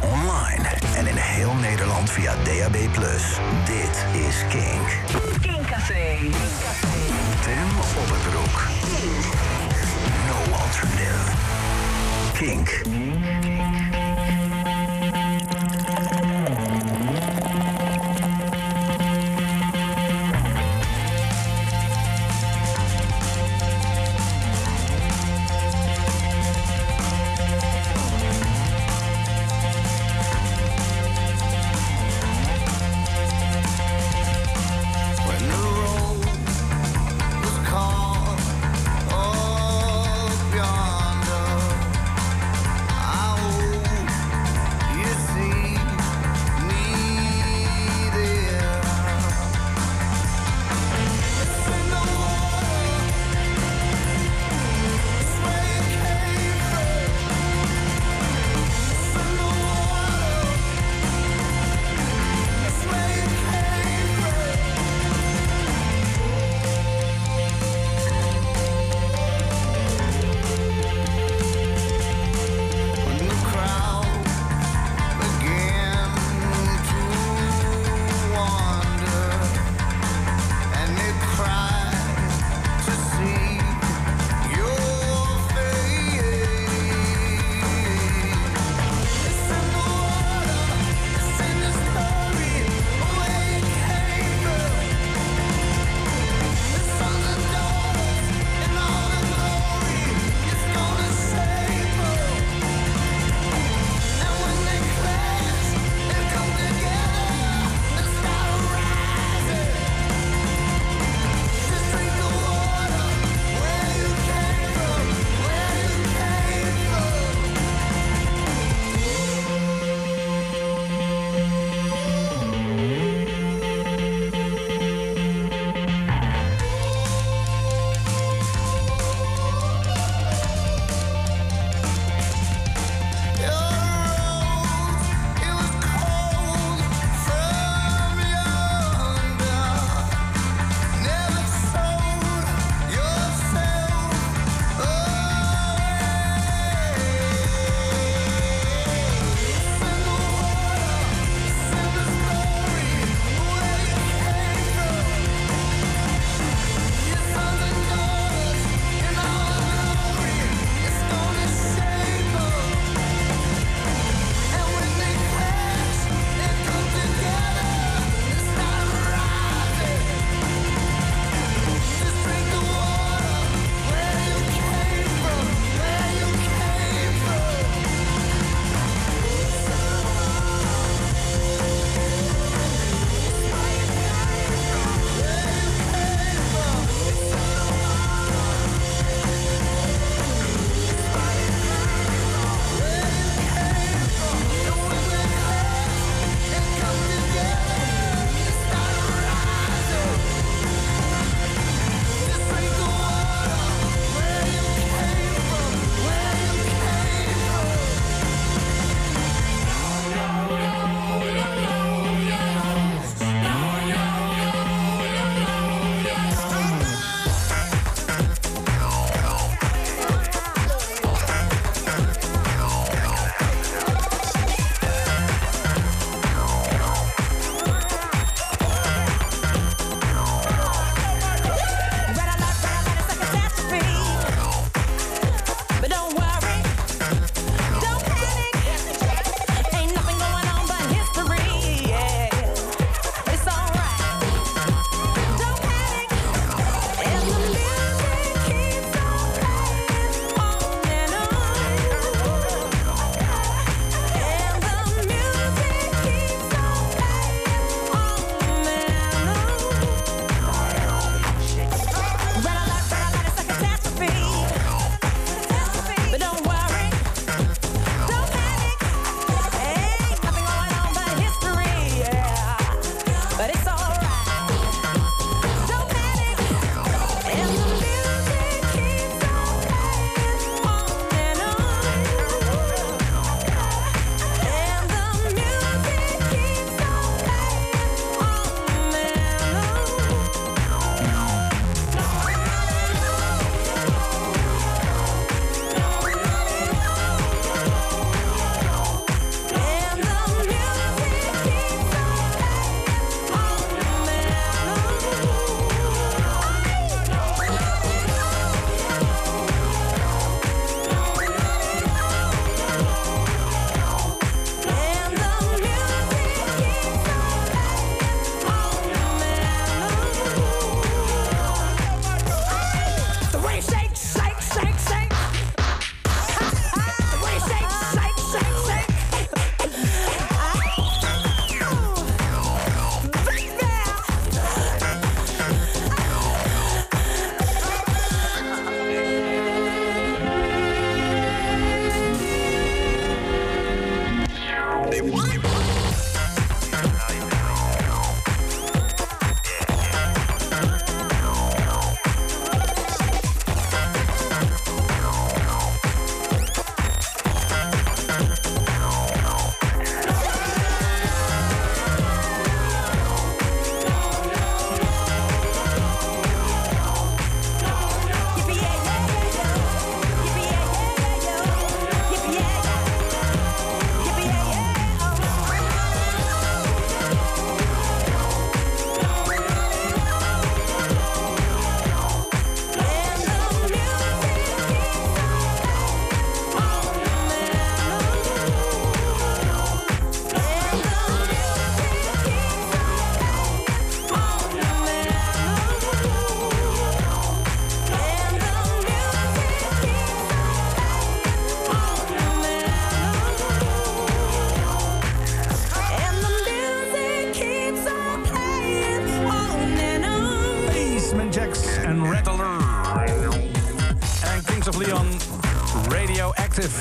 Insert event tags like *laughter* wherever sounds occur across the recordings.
Online en in heel Nederland via DAB+. Dit is Kink. Kink Café. Tim op het broek. No alternative. Kink.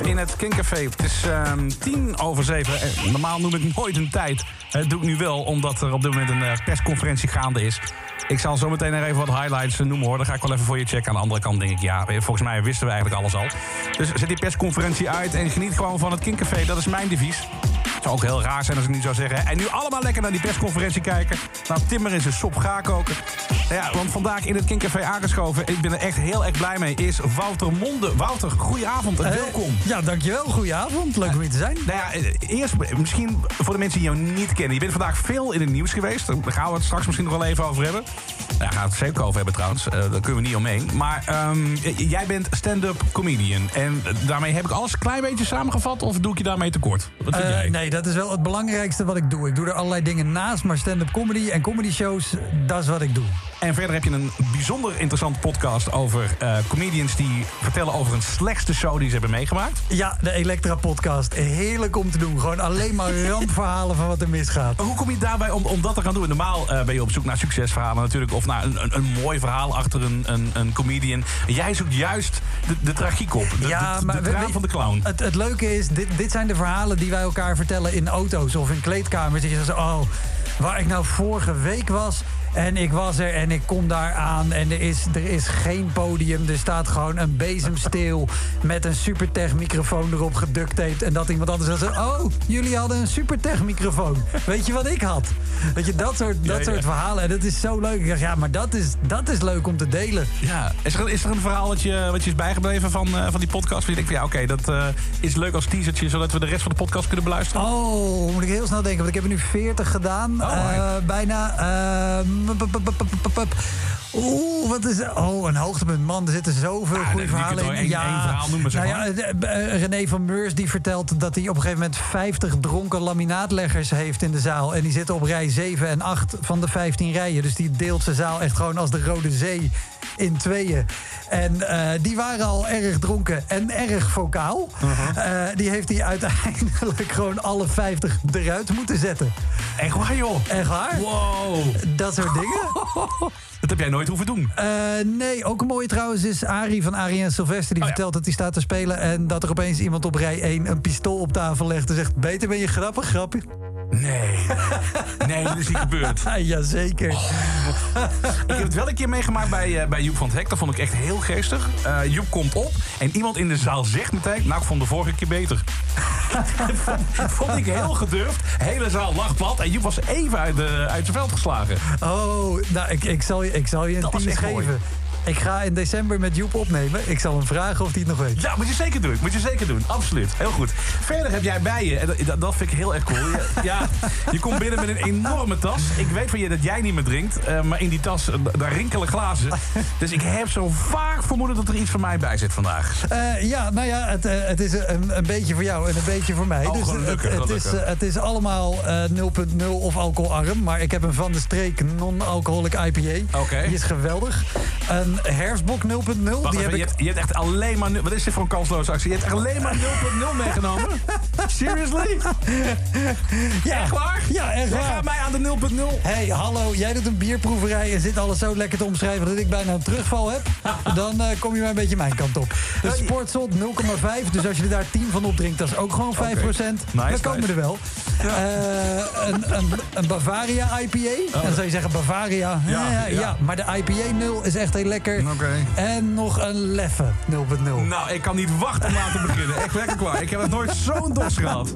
In het Kinkcafé. Het is ehm, tien over zeven. Eh, Normaal noem ik nooit een tijd. Dat doe ik nu wel, omdat er op dit moment een eh, persconferentie gaande is. Ik zal zo meteen even wat highlights eh, noemen hoor. Dan ga ik wel even voor je checken. Aan de andere kant denk ik, ja, volgens mij wisten we eigenlijk alles al. Dus zet die persconferentie uit en geniet gewoon van het Kinkcafé. Dat is mijn devies. Het zou ook heel raar zijn als ik niet zou zeggen. En nu allemaal lekker naar die persconferentie kijken. Nou, Timmer in zijn sop ga koken. Nou ja, want vandaag in het Kinkcafé aangeschoven. Ik ben er echt heel erg blij mee. Is Wouter Monde. Wouter, goedenavond en Eh, welkom. Ja, dankjewel. Goedenavond. Leuk om hier te zijn. Nou ja, eh, eerst misschien voor de mensen die jou niet kennen. Je bent vandaag veel in het nieuws geweest. Daar gaan we het straks misschien nog wel even over hebben. Nou, daar gaan we het zeker over hebben trouwens. Eh, daar kunnen we niet omheen. Maar ehm, jij bent stand-up comedian. En daarmee heb ik alles een klein beetje samengevat? Of doe ik je daarmee tekort? Wat vind Eh, jij? nee, dat is wel het belangrijkste wat ik doe. Ik doe er allerlei dingen naast, maar stand-up comedy en comedy shows, dat is wat ik doe. En verder heb je een bijzonder interessante podcast over eh, comedians die vertellen over hun slechtste show die ze hebben meegemaakt. Ja, de Elektra podcast. Heerlijk om te doen. Gewoon alleen maar *laughs* rampverhalen van wat er misgaat. Maar hoe kom je daarbij om, om dat te gaan doen? Normaal eh, ben je op zoek naar succesverhalen natuurlijk. Of naar een, een, een mooi verhaal achter een, een, een comedian. Jij zoekt juist de, de tragiek op. De, de, de, we- van de clown. Het, het leuke is, dit, dit zijn de verhalen die wij elkaar vertellen in auto's of in kleedkamers. Dat je zegt, oh, waar ik nou vorige week was en ik was er en ik kom daar aan en er is, er is geen podium. Er staat gewoon een bezemsteel met een supertech microfoon erop geducttaped. En dat iemand anders zegt, oh, jullie hadden een supertech microfoon. Weet je wat ik had? Weet je, dat soort, dat Ja, ja. soort verhalen. En dat is zo leuk. Ik dacht, ja, maar dat is, dat is leuk om te delen. Ja. Is, er, is er een verhaal wat je, wat je is bijgebleven van, eh, van die podcast? Waar je denkt van ja, oké, dat eh, is leuk als teasertje, zodat we de rest van de podcast kunnen beluisteren? Oh, moet ik heel snel denken, want ik heb er nu 40 gedaan. Oh, Eh, bijna. Oeh, wat is. Oh, een hoogtepunt. Man, er zitten zoveel goede verhalen er in. één verhaal nou ja, René van Meurs die vertelt dat hij op een gegeven moment 50 dronken laminaatleggers heeft in de zaal. En die zitten op rij 7 en 8 van de 15 rijen. Dus die deelt zijn zaal echt gewoon als de Rode Zee in tweeën. En eh, die waren al erg dronken en erg vocaal. Uh-huh. Eh, die heeft hij uiteindelijk *laughs* gewoon alle 50 eruit moeten zetten. Echt waar, joh? Echt waar? Wow. Dat soort dingen. *laughs* Dat heb jij nooit hoeven doen. Eh, nee, ook een mooie trouwens is Arie van Arie en Sylvester. Die Oh ja. vertelt dat hij staat te spelen... en dat er opeens iemand op rij 1 een pistool op tafel legt... en zegt, beter ben je grappig, grappig. Nee. Nee, dat is niet gebeurd. *laughs* Jazeker. Ik heb het wel een keer meegemaakt bij, eh, bij Joep van het Hek. Dat vond ik echt heel geestig. Eh, Joep komt op en iemand in de zaal zegt meteen... nou, ik vond de vorige keer beter. *laughs* dat vond, ik heel gedurfd. Hele zaal lag plat en Joep was even uit, de, uit zijn veld geslagen. Oh, nou, ik, ik, zal, je, ik zal je een echt mooi. Ik ga in december met Joep opnemen. Ik zal hem vragen of hij het nog weet. Ja, moet je zeker doen. Moet je zeker doen. Absoluut. Heel goed. Verder heb jij bij je, en dat, dat- vind ik heel erg cool. Je, ja, je komt binnen met een enorme tas. Ik weet van je dat jij niet meer drinkt. eh, maar in die tas, eh, daar rinkelen glazen. Dus ik heb zo vaak vermoeden dat er iets van mij bij zit vandaag. Eh, ja, nou ja, het, het is een, een beetje voor jou en een beetje voor mij. Oh, dus het, gelukkig, het, is, het is allemaal eh, 0.0 of alcoholarm. Maar ik heb een Van de Streek non-alcoholic IPA. Oké. Die is geweldig. Een herfstbok 0.0. Wacht Die heb je, ik... hebt, je hebt echt alleen maar... Wat is dit voor een kansloze actie? Je hebt echt alleen maar 0.0 meegenomen? *laughs* Seriously? Ja, Echt waar? Ja, echt Jij waar. gaat mij aan de 0.0. hey, hallo, jij doet een bierproeverij en zit alles zo lekker te omschrijven dat ik bijna een terugval heb. *laughs* Dan eh, kom je maar een beetje mijn kant op. De Sportzot 0,5, dus als je er daar 10 van opdrinkt, dat is ook gewoon 5 procent. Nice, We komen nice. er wel. Eh, een, een, een Bavaria IPA. Dan zou je zeggen Bavaria. Oh. Ja, ja, ja. maar de IPA 0 is echt heel lekker. Oké. En nog een Leffe 0.0. Nou, ik kan niet wachten om aan te beginnen. Echt lekker klaar. Ik heb nog nooit zo'n dos gehad.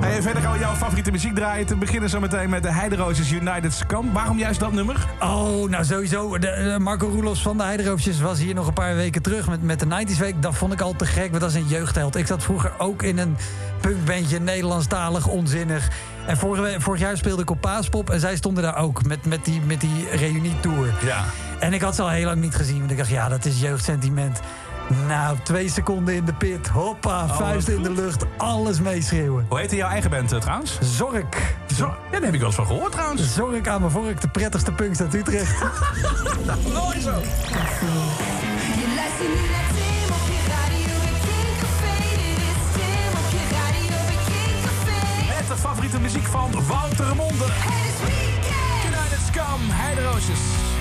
Hey, verder gaan we jouw favoriete muziek draaien. Te beginnen zo meteen met de Heideroosjes United Scum. Waarom juist dat nummer? Oh, nou sowieso. De, de Marco Roelofs van de Heideroopjes was hier nog een paar weken terug met, met de 90s Week. Dat vond ik al te gek, want dat is een jeugdheld. Ik zat vroeger ook in een punkbandje, Nederlandstalig, onzinnig. En vorige, we- vorig jaar speelde ik op Paaspop en zij stonden daar ook met, met die, met die reunietour. Ja. En ik had ze al heel lang niet gezien, want ik dacht, ja, dat is jeugdsentiment. Nou, twee seconden in de pit, hoppa, vuist in de lucht, alles meeschreeuwen. Hoe heette jouw eigen band eh, trouwens? Zork. Zo, ja, daar heb ik wel eens van gehoord trouwens. Zork aan mijn vork, de prettigste punks uit Utrecht. *laughs* Nooit zo. Favoriete muziek van Wouter Monde. Het is weekend. United Scum, Heideroosjes.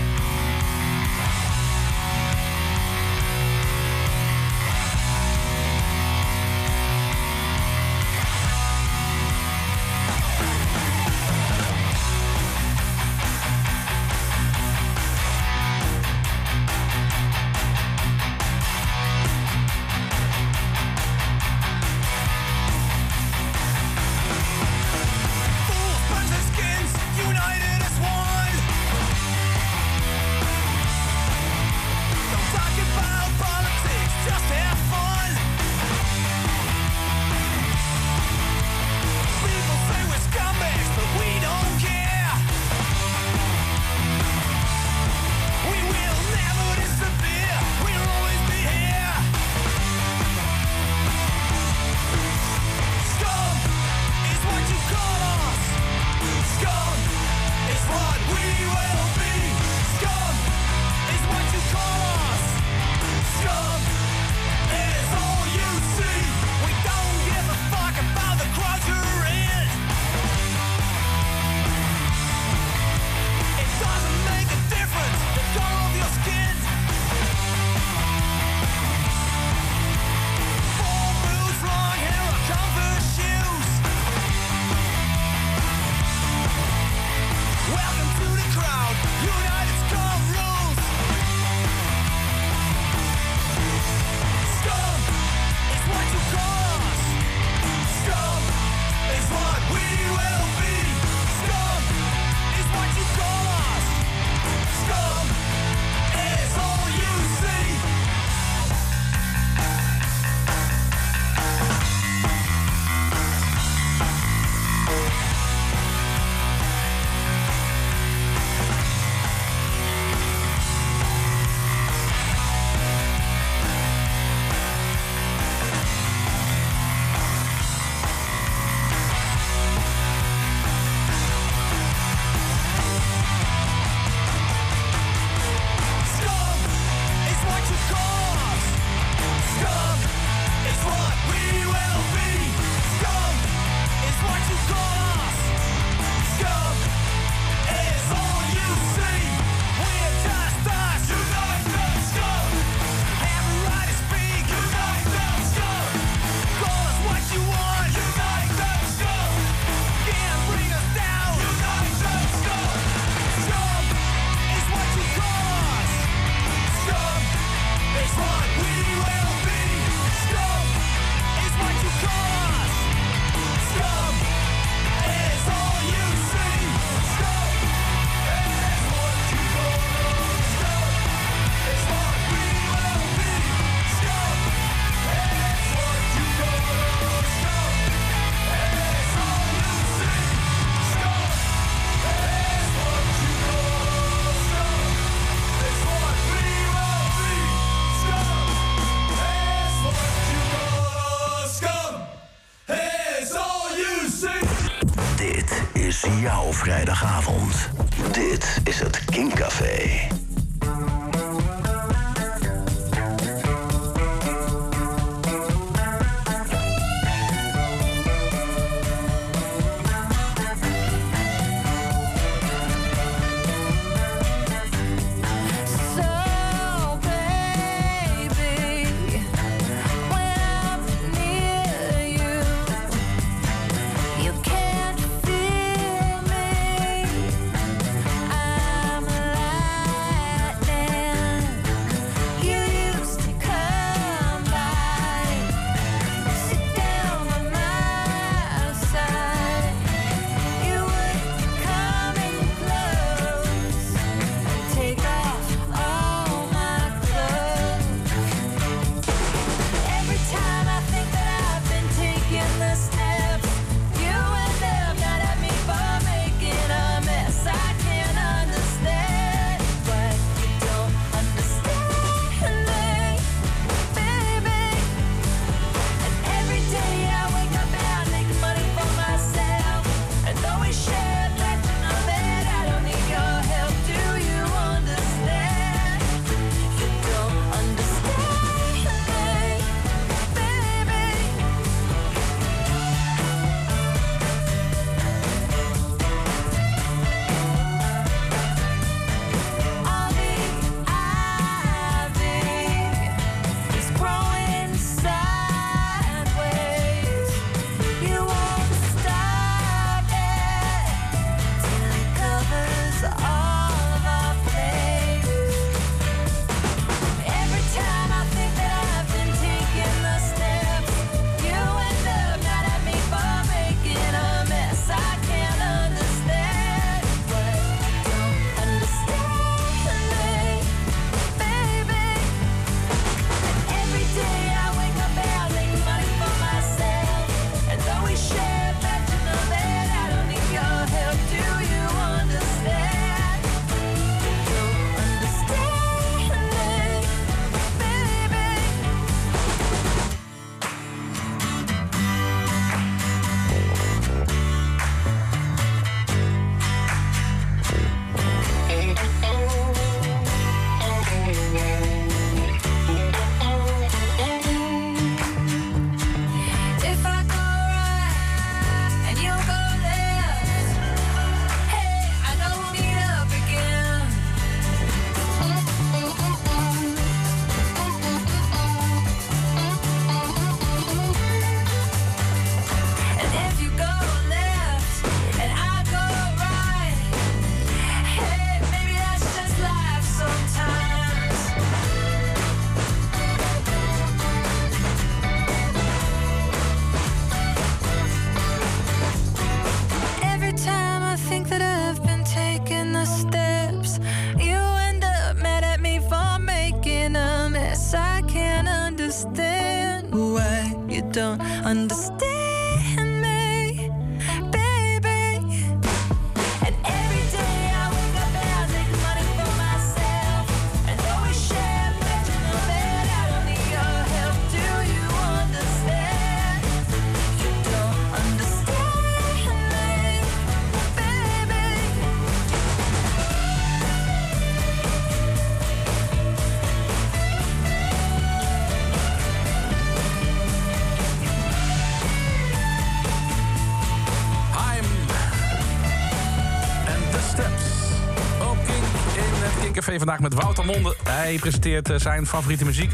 vandaag met Wouter Monde. Hij presenteert eh, zijn favoriete muziek.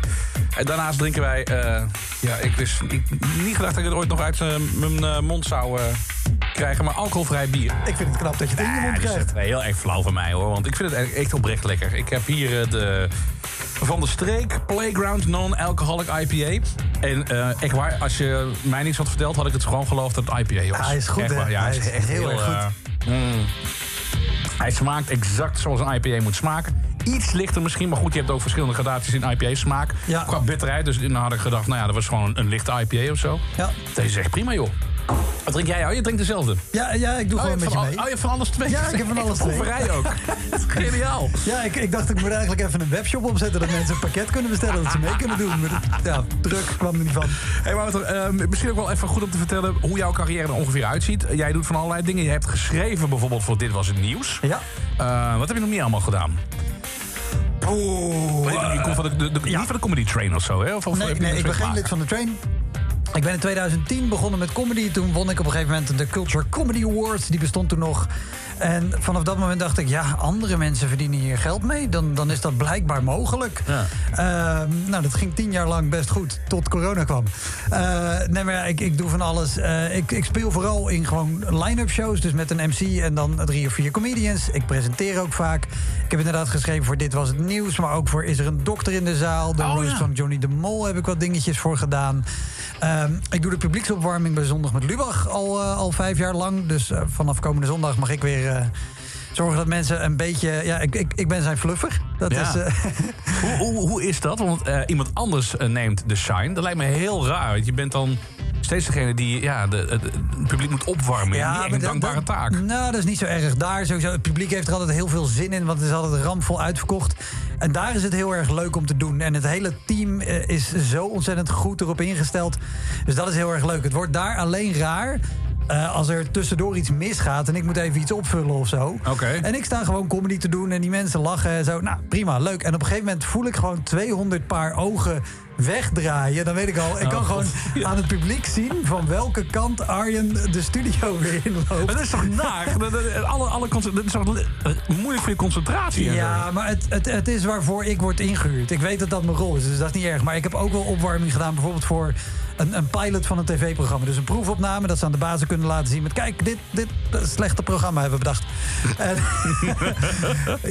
En daarnaast drinken wij... Eh, ja, ik wist ik, niet gedacht dat ik het ooit nog uit eh, mijn mond zou krijgen. Maar alcoholvrij bier. Ik vind het knap dat je het in je mond krijgt. Heel erg flauw van mij hoor. Want ik vind het echt oprecht lekker. Ik heb hier de... Van de Streek Playground Non-Alcoholic IPA. En uh, echt waar, als je mij niets had verteld, had ik het gewoon geloofd dat het IPA was. Hij is goed, Ja, hij is, echt heel, erg goed. Mm. Hij smaakt exact zoals een IPA moet smaken iets lichter misschien. Maar goed, je hebt ook verschillende gradaties in IPA-smaak. Qua bitterheid. Dus dan had ik gedacht, nou ja, dat was gewoon een, lichte IPA of zo. Ja. Deze zegt prima, joh. Wat drink jij? Oh, je drinkt dezelfde. Ja, ja ik doe gewoon een beetje mee. Oh, je hebt van alles twee. Ja, ik heb van alles *laughs* twee. Proeverij ook. *laughs* Geniaal. Ja, ik, ik dacht ik moet eigenlijk even een webshop opzetten... dat mensen een pakket kunnen bestellen, dat ze mee kunnen doen. Dat, ja, druk kwam er niet van. hey Wouter, ehm, misschien ook wel even goed om te vertellen... hoe jouw carrière er ongeveer uitziet. Eh, jij doet van allerlei dingen. Je hebt geschreven bijvoorbeeld voor Dit Was Het Nieuws. Ja. Eh, wat heb je nog meer allemaal gedaan? Oeh. je komt van de, de, de- niet van de comedy train of zo, hè? Of, of Nee, nee ik ben geen lid van de train. Ik ben in 2010 begonnen met comedy. Toen won ik op een gegeven moment de Culture Comedy Awards. Die bestond toen nog. En vanaf dat moment dacht ik, ja, andere mensen verdienen hier geld mee. Dan, dan is dat blijkbaar mogelijk. Ja. Ehm, nou, dat ging tien jaar lang best goed, tot corona kwam. Eh, nee, maar ja, ik, ik doe van alles. Eh, ik, ik speel vooral in gewoon line-up shows. Dus met een MC en dan drie of vier comedians. Ik presenteer ook vaak. Ik heb inderdaad geschreven voor Dit Was Het Nieuws. Maar ook voor Is er een dokter in de zaal? De Oh, ja. van Johnny de Mol heb ik wat dingetjes voor gedaan. Ehm, ik doe de publieksopwarming bij Zondag met Lubach al, eh, al vijf jaar lang. Dus eh, vanaf komende zondag mag ik weer... eh, Zorgen dat mensen een beetje... Ja, ik, ik, ik ben zijn fluffer. Dat Ja. is... Hoe, hoe, hoe is dat? Want iemand anders neemt de shine. Dat lijkt me heel raar. Want je bent dan steeds degene die ja, de, de- het publiek moet opwarmen. Ja, een dankbare dat- taak. Nou, dat is niet zo erg. Daar sowieso, het publiek heeft er altijd heel veel zin in, want het is altijd rampvol uitverkocht. En daar is het heel erg leuk om te doen. En het hele team eh, is zo ontzettend goed erop ingesteld. Dus dat is heel erg leuk. Het wordt daar alleen raar. eh, als er tussendoor iets misgaat en ik moet even iets opvullen of zo. Oké. En ik sta gewoon comedy te doen en die mensen lachen en zo. Nou, prima, leuk. En op een gegeven moment voel ik gewoon 200 paar ogen wegdraaien. Dan weet ik al, ik kan Oh, gewoon. *laughs* Ja. aan het publiek zien van welke kant Arjen de studio *laughs* weer inloopt. Maar dat is toch naar? *laughs* Alle, alle dat is toch eh, moeilijk voor je concentratie. Ja, maar het, het, het is waarvoor ik word ingehuurd. Ik weet dat dat mijn rol is, dus dat is niet erg. Maar ik heb ook wel opwarming gedaan, bijvoorbeeld voor een, een pilot van een tv-programma. Dus een proefopname, dat ze aan de bazen kunnen laten zien met... kijk, dit, dit slechte programma hebben we bedacht. *laughs*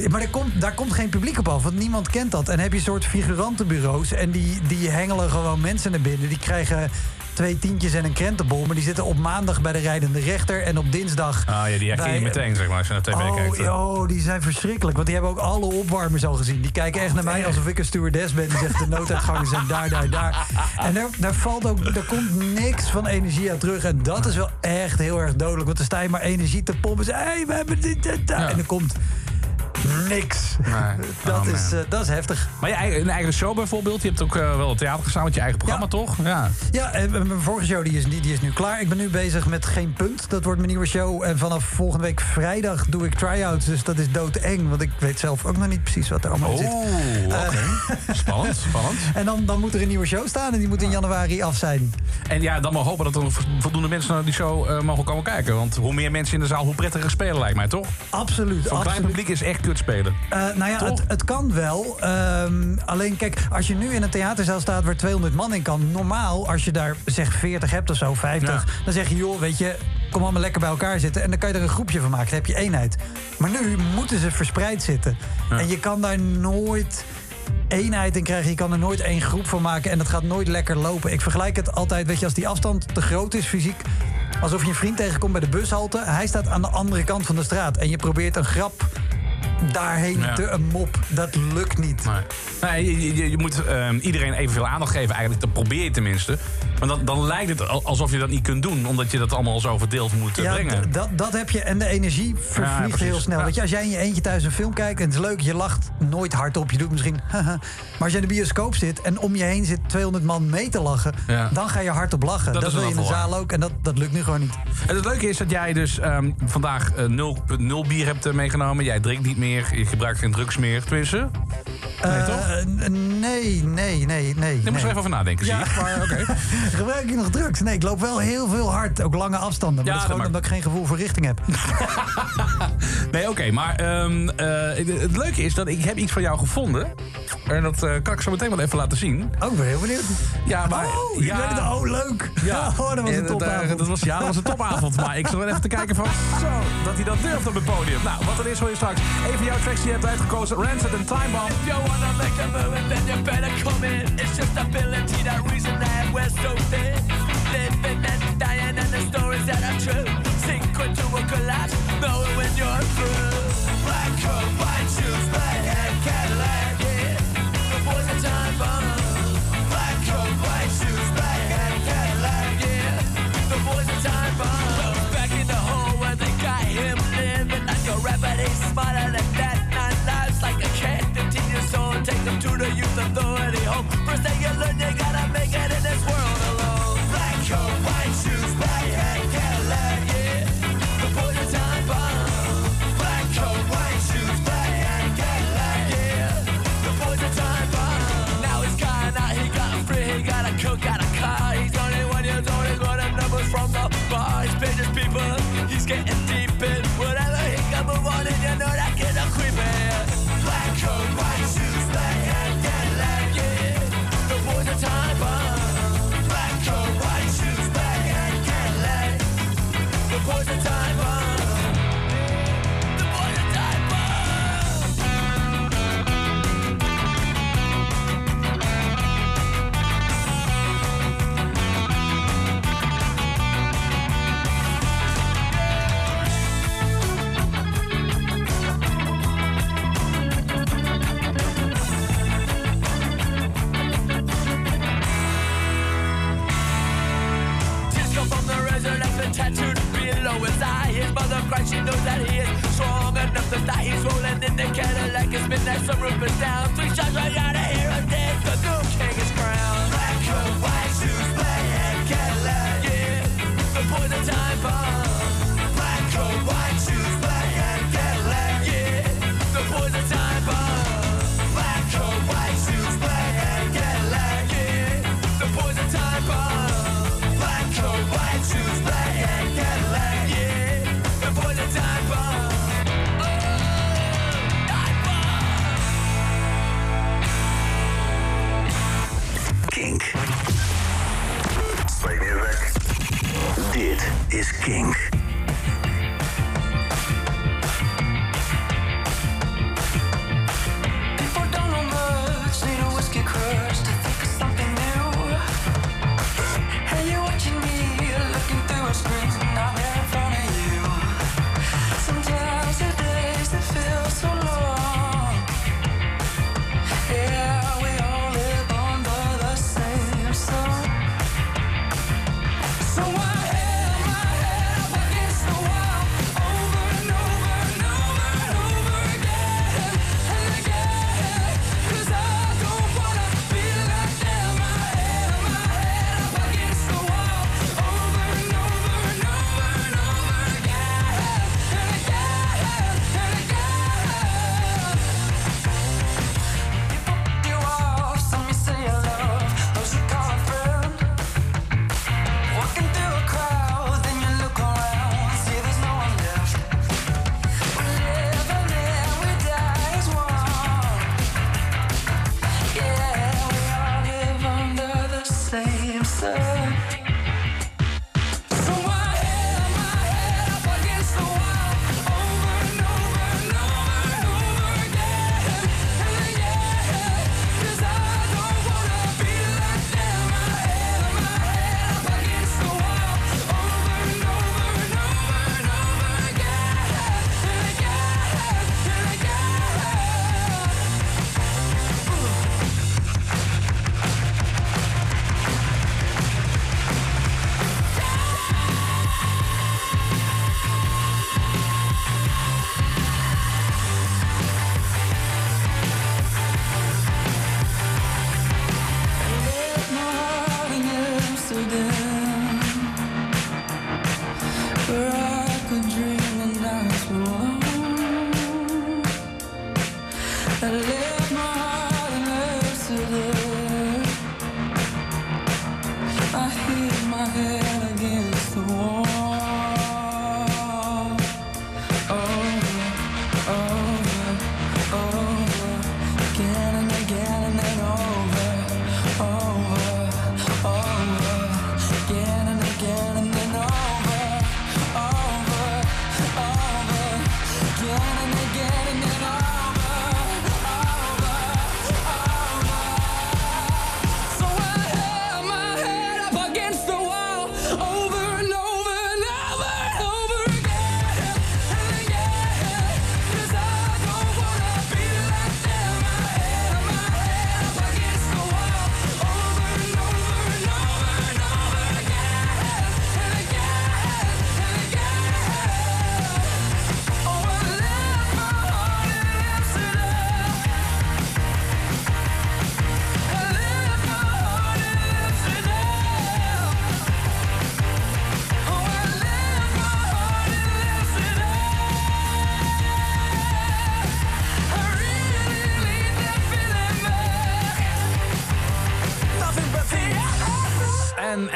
*laughs* Maar er komt, daar komt geen publiek op af, want niemand kent dat. En heb je een soort figurantenbureaus en die, die hengelen gewoon mensen naar binnen. Die krijgen twee tientjes en een krentenbol... maar die zitten op maandag bij de rijdende rechter en op dinsdag... Ah ja, die herken je meteen, zeg maar, als je naar tv Oh, kijkt. oh, die zijn verschrikkelijk. Want die hebben ook alle opwarmers al gezien. Die kijken echt naar mij alsof ik een stewardess ben. Die zegt de nooduitgangen zijn daar, daar, daar. En daar, daar valt ook, er komt niks van energie uit terug. En dat is wel echt heel erg dodelijk. Want dan sta je maar energie te pompen. Hé, hey, we hebben dit, dit, dat. Ja. En er komt niks. Nee. *laughs* Dat, Oh, is, eh, dat is heftig. Maar je eigen, een eigen show bijvoorbeeld. Je hebt ook eh, wel het theater gestaan met je eigen programma, Ja. toch? Ja. Ja, en mijn vorige show die is, die, die is nu klaar. Ik ben nu bezig met Geen Punt. Dat wordt mijn nieuwe show. En vanaf volgende week vrijdag doe ik try-outs. Dus dat is doodeng. Want ik weet zelf ook nog niet precies wat er allemaal in zit. Oeh, *laughs* spannend, spannend. En dan, dan moet er een nieuwe show staan en die moet in januari af zijn. En ja, dan maar hopen dat er voldoende mensen naar die show eh, mogen komen kijken. Want hoe meer mensen in de zaal, hoe prettiger spelen lijkt mij, toch? Absoluut. Een klein publiek is echt spelen. Eh, nou ja, het, het kan wel. Ehm, alleen kijk, als je nu in een theaterzaal staat waar 200 man in kan... normaal, als je daar zeg 40 hebt of zo, 50... Ja. dan zeg je, joh, weet je, kom allemaal lekker bij elkaar zitten... en dan kan je er een groepje van maken, dan heb je eenheid. Maar nu moeten ze verspreid zitten. En je kan daar nooit eenheid in krijgen. Je kan er nooit één groep van maken en dat gaat nooit lekker lopen. Ik vergelijk het altijd, weet je, als die afstand te groot is fysiek... alsof je een vriend tegenkomt bij de bushalte. Hij staat aan de andere kant van de straat en je probeert een grap daarheen Ja. te een mop. Dat lukt niet. Nee. Nee, je, je, je moet ehm, iedereen evenveel aandacht geven, eigenlijk. Dat probeer je tenminste. Maar dan, dan lijkt het al- alsof je dat niet kunt doen, omdat je dat allemaal zo verdeeld moet eh, Ja, brengen. dat, dat heb je. En de energie vervliegt heel snel. Weet je, als jij in je eentje thuis een film kijkt en het is leuk, je lacht nooit hardop. Je doet misschien. *laughs* maar als jij in de bioscoop zit en om je heen zit 200 man mee te lachen, dan ga je hardop lachen. Dat wil je in de zaal ook en dat, dat lukt nu gewoon niet. En het leuke is dat jij dus ehm, vandaag eh, 0,0 bier hebt eh, meegenomen. Jij drinkt niet meer, je gebruikt geen drugs meer. Tenminste, Nee, toch? Eh, n- nee, nee, nee, nee. daar moet je even over nadenken, zie Ja. *laughs* *laughs* je. Maar. Gebruik ik nog drugs? Nee, ik loop wel heel veel hard. Ook lange afstanden. Ja, Maar dat is gewoon omdat ik geen gevoel voor richting heb. *laughs* Nee, oké, maar ehm, eh, het, leuke is dat ik heb iets van jou gevonden. En dat eh, kan ik zo meteen wel even laten zien. Oh, ik ben heel benieuwd. Ja, maar... oh, ja, het. Oh, leuk. Ja, oh, dat was En een topavond. Dat was, ja, dat was een topavond. maar ik zat wel even te kijken van... Zo, dat hij dat durft op het podium. Nou, wat er is hoor je straks. Even van jouw je hebt uitgekozen. Rancid en Time Bomb. If you wanna make a move, then you better come in. It's just ability, that reason that we're so thin. Living that dying and the stories that are true. Sink to a collapse, knowing when you're through. Black coat, white shoes, black hat, Cadillac, yeah. The boys are time bomb. Black coat, white shoes, black hat, Cadillac, yeah. The boys are time bomb. Back in the hole where they got him And like a rapper, they smarter than Gotta make it in this world. She knows that he is strong enough to die. He's rolling in the Cadillac. It's midnight, some roof is down. Three shots right out of here, I'm dead. the new king. Dit is Kink.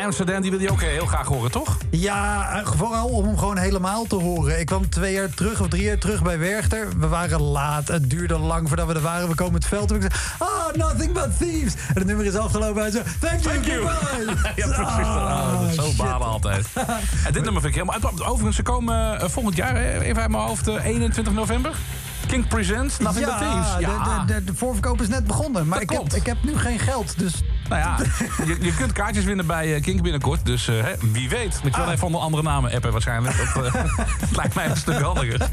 Amsterdam, die wil je ook eh, heel graag horen, toch? Ja, eh, vooral om hem gewoon helemaal te horen. Ik kwam twee jaar terug of drie jaar terug bij Werchter. We waren laat. Het duurde lang voordat we er waren. We komen het veld op. Ik zei, oh, nothing but thieves. En het nummer is afgelopen. Hij zei, thank you, Thank you. *laughs* Ja, precies. Ah, dat is zo balen altijd. *laughs* En dit nummer vind ik helemaal... Overigens, ze komen eh, volgend jaar, even uit mijn hoofd, eh, 21 november. King Presents, Nothing But Thieves. Ja, de, de, de voorverkoop is net begonnen. Maar Dat ik heb, ik heb nu geen geld. Dus Nou ja, je, je kunt kaartjes winnen bij eh, Kink binnenkort. Dus eh, hè, wie weet. Ik wil Ah. even onder andere namen appen waarschijnlijk. Dat eh, *laughs* lijkt mij een stuk handiger.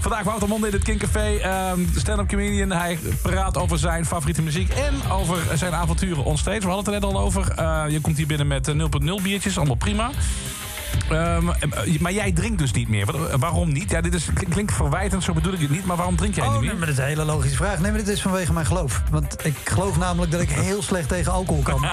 Vandaag Wouter Monde in het Kinkcafé. Ehm Stand-up comedian. Hij praat over zijn favoriete muziek. En over zijn avonturen onstage. We hadden het er net al over. Je komt hier binnen met eh, 0.0 biertjes. Allemaal prima. Ehm, eh, maar jij drinkt dus niet meer. Wat- waarom niet? Ja, dit is, klinkt verwijtend, zo bedoel ik het niet. Maar waarom drink jij Oh, niet nee, meer? maar dat is een hele logische vraag. Nee, maar dit is vanwege mijn geloof. Want ik geloof namelijk dat ik heel slecht tegen alcohol kan. *laughs*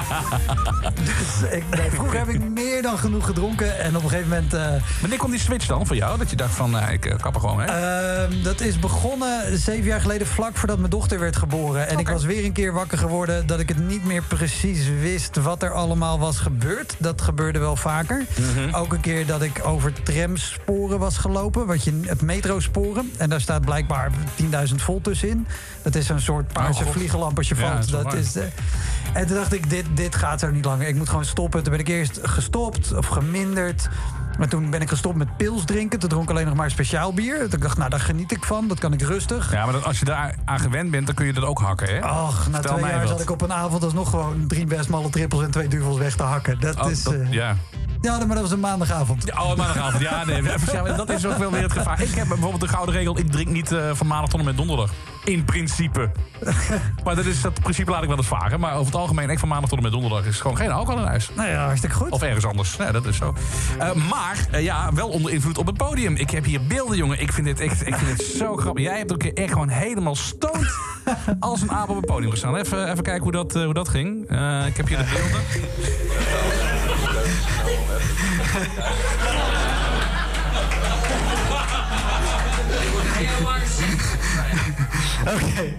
dus ik, nee, vroeger heb ik meer dan genoeg gedronken. En op een gegeven moment... eh, Wanneer kwam die switch dan voor jou? Dat je dacht van, ik eh, kap er gewoon, hè? Ehm, dat is begonnen zeven jaar geleden, vlak voordat mijn dochter werd geboren. En ik was weer een keer wakker geworden dat ik het niet meer precies wist wat er allemaal was gebeurd. Dat gebeurde wel vaker. Ook een keer dat ik over tramsporen was gelopen, wat je, het metrosporen. En daar staat blijkbaar 10.000 volt tussenin. Dat is een soort paarse Oh, vliegenlamp als je Ja, dat is dat eh, en toen dacht ik, dit, dit gaat zo niet langer. Ik moet gewoon stoppen. Toen ben ik eerst gestopt of geminderd. Maar toen ben ik gestopt met pils drinken. Toen dronk ik alleen nog maar speciaal bier. Toen ik dacht, nou, daar geniet ik van. Dat kan ik rustig. Ja, maar dat, als je daar aan gewend bent, dan kun je dat ook hakken, hè? Ach, na Vertel twee mij jaar wat. zat ik op een avond alsnog gewoon drie bestmalle trippels en twee duvels weg te hakken. Dat Oh, is... dat- eh, ja. ja, maar dat was een maandagavond. Ja, Oh, maandagavond. Ja, nee, dat is ook wel weer het gevaar. Ik heb bijvoorbeeld de gouden regel: ik drink niet eh, van maandag tot en met donderdag. In principe. *laughs* maar dat, is, dat principe laat ik wel eens varen. Maar over het algemeen, ik van maandag tot en met donderdag is gewoon geen alcohol in huis. Nou ja, hartstikke goed. Of ergens anders. Ja, dat is zo. Eh, maar eh, ja, wel onder invloed op het podium. Ik heb hier beelden, jongen. Ik vind dit, echt, ik vind dit zo grappig. Jij hebt ook echt gewoon helemaal stoot als een aap op het podium gestaan. Even, even kijken hoe dat, eh, hoe dat ging. Eh, ik heb hier de beelden. Oké.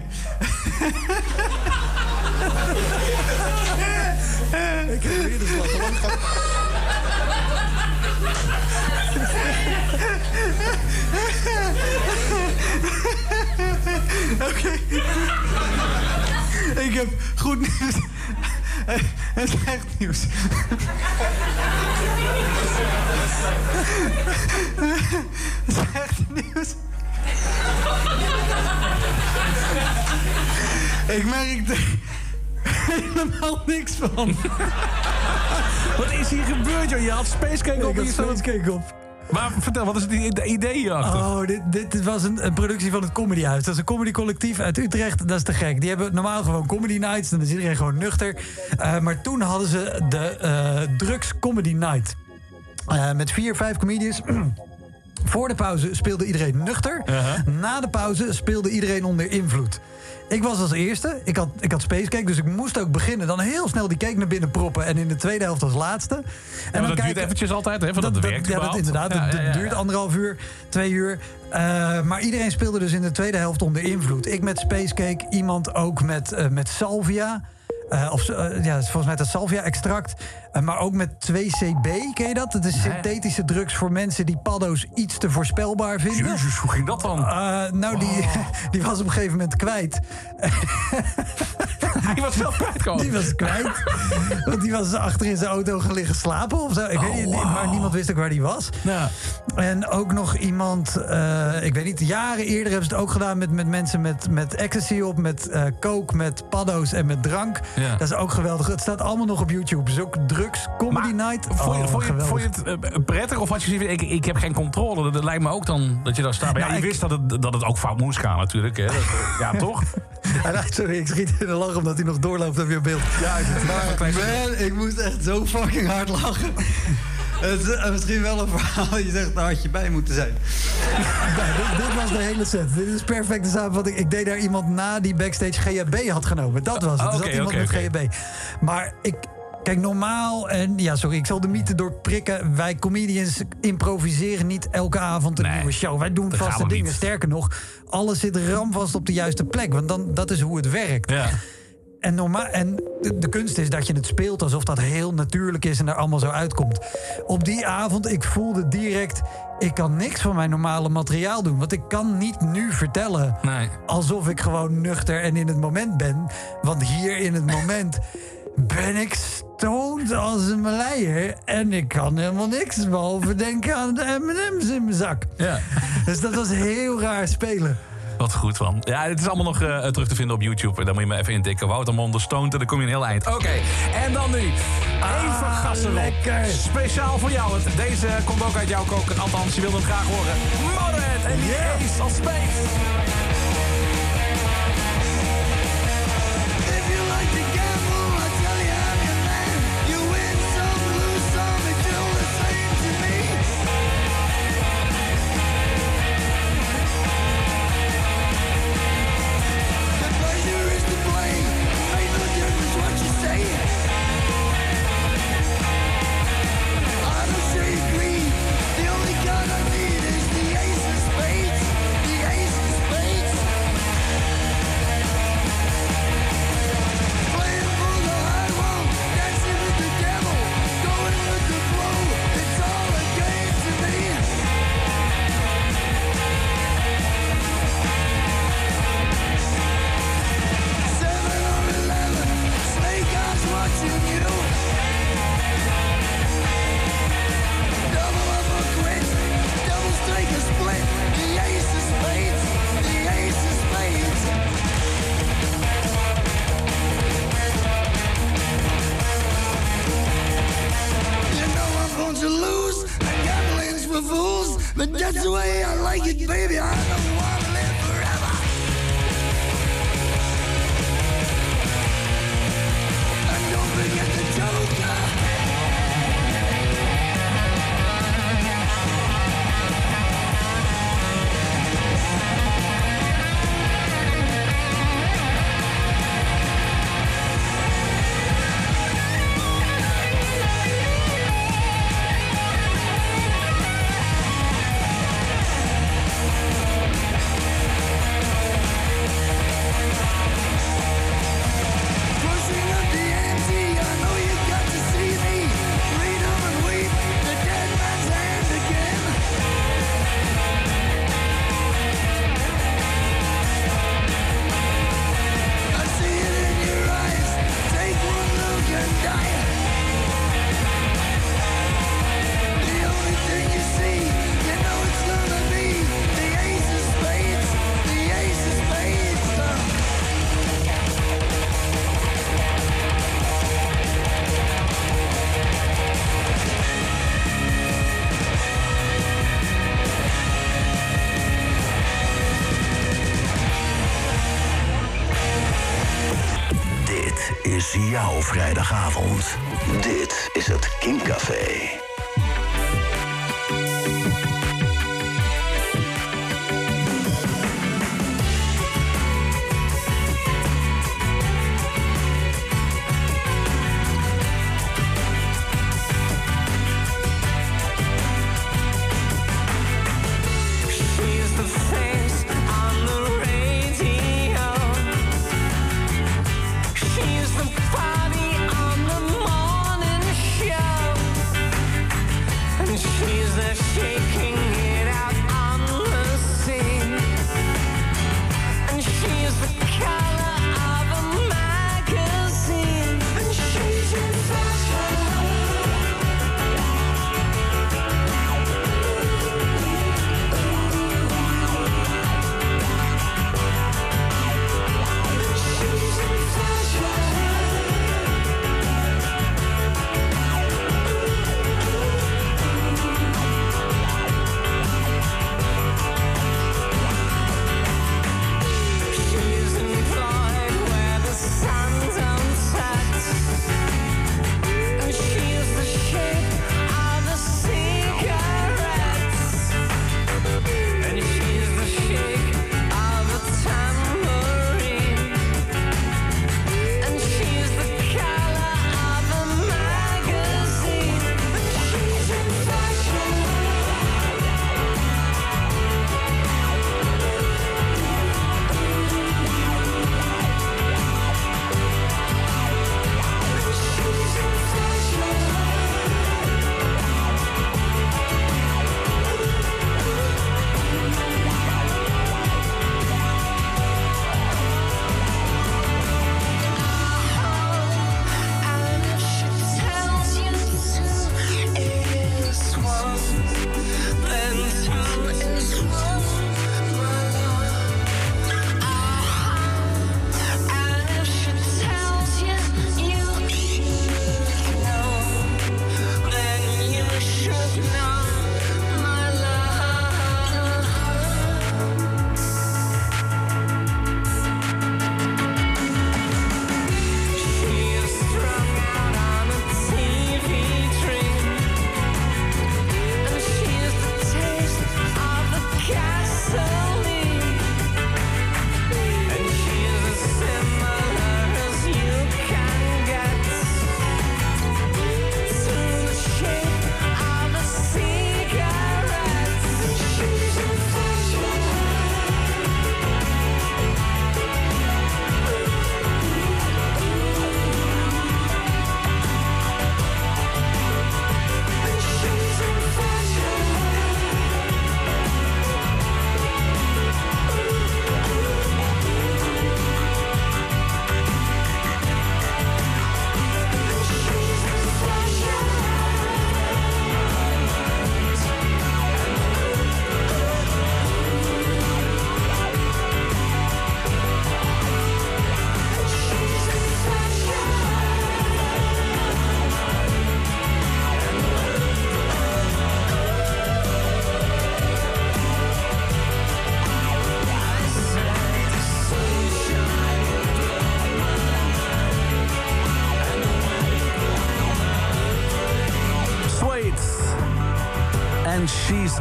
ik heb weer de. Oké. Ik heb goed nieuws. *laughs* En slecht nieuws. *laughs* Slecht nieuws. *laughs* Ik merk er helemaal niks van. *laughs* Wat is hier gebeurd, joh? Je had Spacecake op Ik had je stond- Spacecake op. Maar vertel, wat is het idee hierachter? Oh, dit, dit was een, een productie van het Comedy Huis. Dat is een comedycollectief uit Utrecht. Dat is te gek. Die hebben normaal gewoon comedy nights. Dan is iedereen gewoon nuchter. Eh, maar toen hadden ze de eh, Drugs Comedy Night. Eh, met vier, vijf comedians. *clears throat* Voor de pauze speelde iedereen nuchter. Na de pauze speelde iedereen onder invloed. Ik was als eerste. Ik had, ik had Spacecake, dus ik moest ook beginnen. Dan heel snel die cake naar binnen proppen. En in de tweede helft als laatste. En Ja, maar dat duurt eventjes altijd, hè? Voordat het werkt Ja, dat inderdaad. Ja, duurt anderhalf uur, twee uur. Eh, maar iedereen speelde dus in de tweede helft onder invloed. Ik met Spacecake, iemand ook met, eh, met Salvia. Eh, of eh, ja, volgens mij dat Salvia-extract. Eh, maar ook met 2CB, ken je dat? Dat is synthetische drugs voor mensen die paddo's iets te voorspelbaar vinden. Jezus, hoe ging dat dan? Nou, die, *laughs* die was op een gegeven moment kwijt. *laughs* Die was zelf kwijtkomen. Die was kwijt. Want die was achter in zijn auto gaan liggen slapen of zo. Ik weet niet, Oh, maar niemand wist ook waar die was. Ja. En ook nog iemand, ik weet niet, jaren eerder hebben ze het ook gedaan met, met mensen met, met ecstasy op, met coke, met paddo's en met drank. Ja. Dat is ook geweldig. Het staat allemaal nog op YouTube. Dus ook drugs, comedy Maar night. Vond je, Oh, vond je, vond je het eh, prettig of had je zoiets ik, ik heb geen controle? Dat, lijkt me ook dan dat je daar staat. Maar ja, Nou, je ik- wist dat het, dat het ook fout moest gaan natuurlijk. Hè? Dat, eh, ja, *laughs* toch? Sorry, ik schiet in de lach omdat hij nog doorloopt en weer beeld. Ja, Maar man, ik moest echt zo fucking hard lachen. Het is eh, misschien wel een verhaal. Je zegt, daar had je bij moeten zijn. *laughs* dit, dit was de hele set. Dit is perfecte samenvatting. Ik deed daar iemand na die backstage GHB had genomen. Dat was het. Er oké, zat iemand met oké. GHB. Maar ik... Kijk, normaal, en ja, sorry, ik zal de mythe doorprikken. Wij comedians improviseren niet elke avond een Nee, nieuwe show. Wij doen vaste dingen. niet. Sterker nog, alles zit ramvast op de juiste plek. Want dan, dat is hoe het werkt. Ja. En, normaal, en de, de kunst is dat je het speelt alsof dat heel natuurlijk is en er allemaal zo uitkomt. Op die avond, ik voelde direct, ik kan niks van mijn normale materiaal doen. Want ik kan niet nu vertellen Nee. alsof ik gewoon nuchter en in het moment ben. Want hier in het moment ben ik stoned als een maleier. En ik kan helemaal niks behalve denken aan de M&M's in mijn zak. Ja. Dus dat was heel raar spelen. Wat goed van. Ja, het is allemaal nog eh, terug te vinden op YouTube. Daar moet je me even intikken. Wouter Stoned en dan kom je een heel eind. Oké, en dan nu. Even Ah, gassen lekker. Speciaal voor jou. Want Deze komt ook uit jouw koken. Althans, je wilde hem graag horen. Motorhead en die Ace of Spades. To lose. And gambling's for fools. But that's the way I like it, baby. I don't want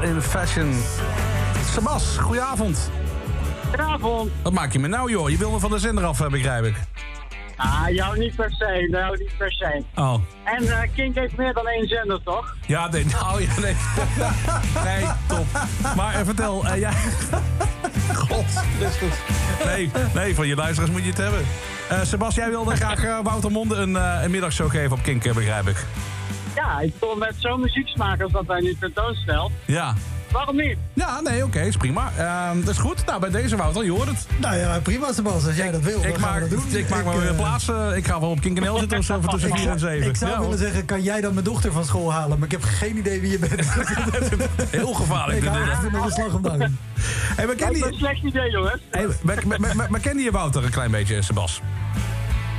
in Fashion. Sebas, goedenavond. Goedenavond. Wat maak je me nou, joh? Je wil me van de zender af, eh, begrijp ik. Ah, jou niet per se, nou niet per se. Oh. En uh, Kink heeft meer dan één zender, toch? Ja, nee, nou, ja, nee. *laughs* nee, top. Maar uh, vertel, uh, jij... *laughs* God, Christus. Nee, nee, van je luisteraars moet je het hebben. Uh, Sebas, jij wilde graag Wouter Monde een, een middagshow geven op Kink, begrijp ik. Ja, ik kon met zo'n muzieksmaak als dat hij nu tentoonstelt. Ja. Waarom niet? Ja, nee, oké, okay, is prima. Uh, dat is goed. Nou, bij deze Wouter, je hoort het. Nou ja, prima, Sebas. Als jij ik, dat wil, ik maak, dat doen. Ik maak me weer plaatsen. Ik ga wel op Kinkenel zitten of zo *laughs* tussen 4 en 7. Ik zou ja, willen zeggen, kan jij dan mijn dochter van school halen? Maar ik heb geen idee wie je bent. *laughs* Heel gevaarlijk. Ik hou echt van de slag om dag. Hey, we kennen je... een slecht idee, jongens. Hey, maar kende je Wouter een klein beetje, Sebas?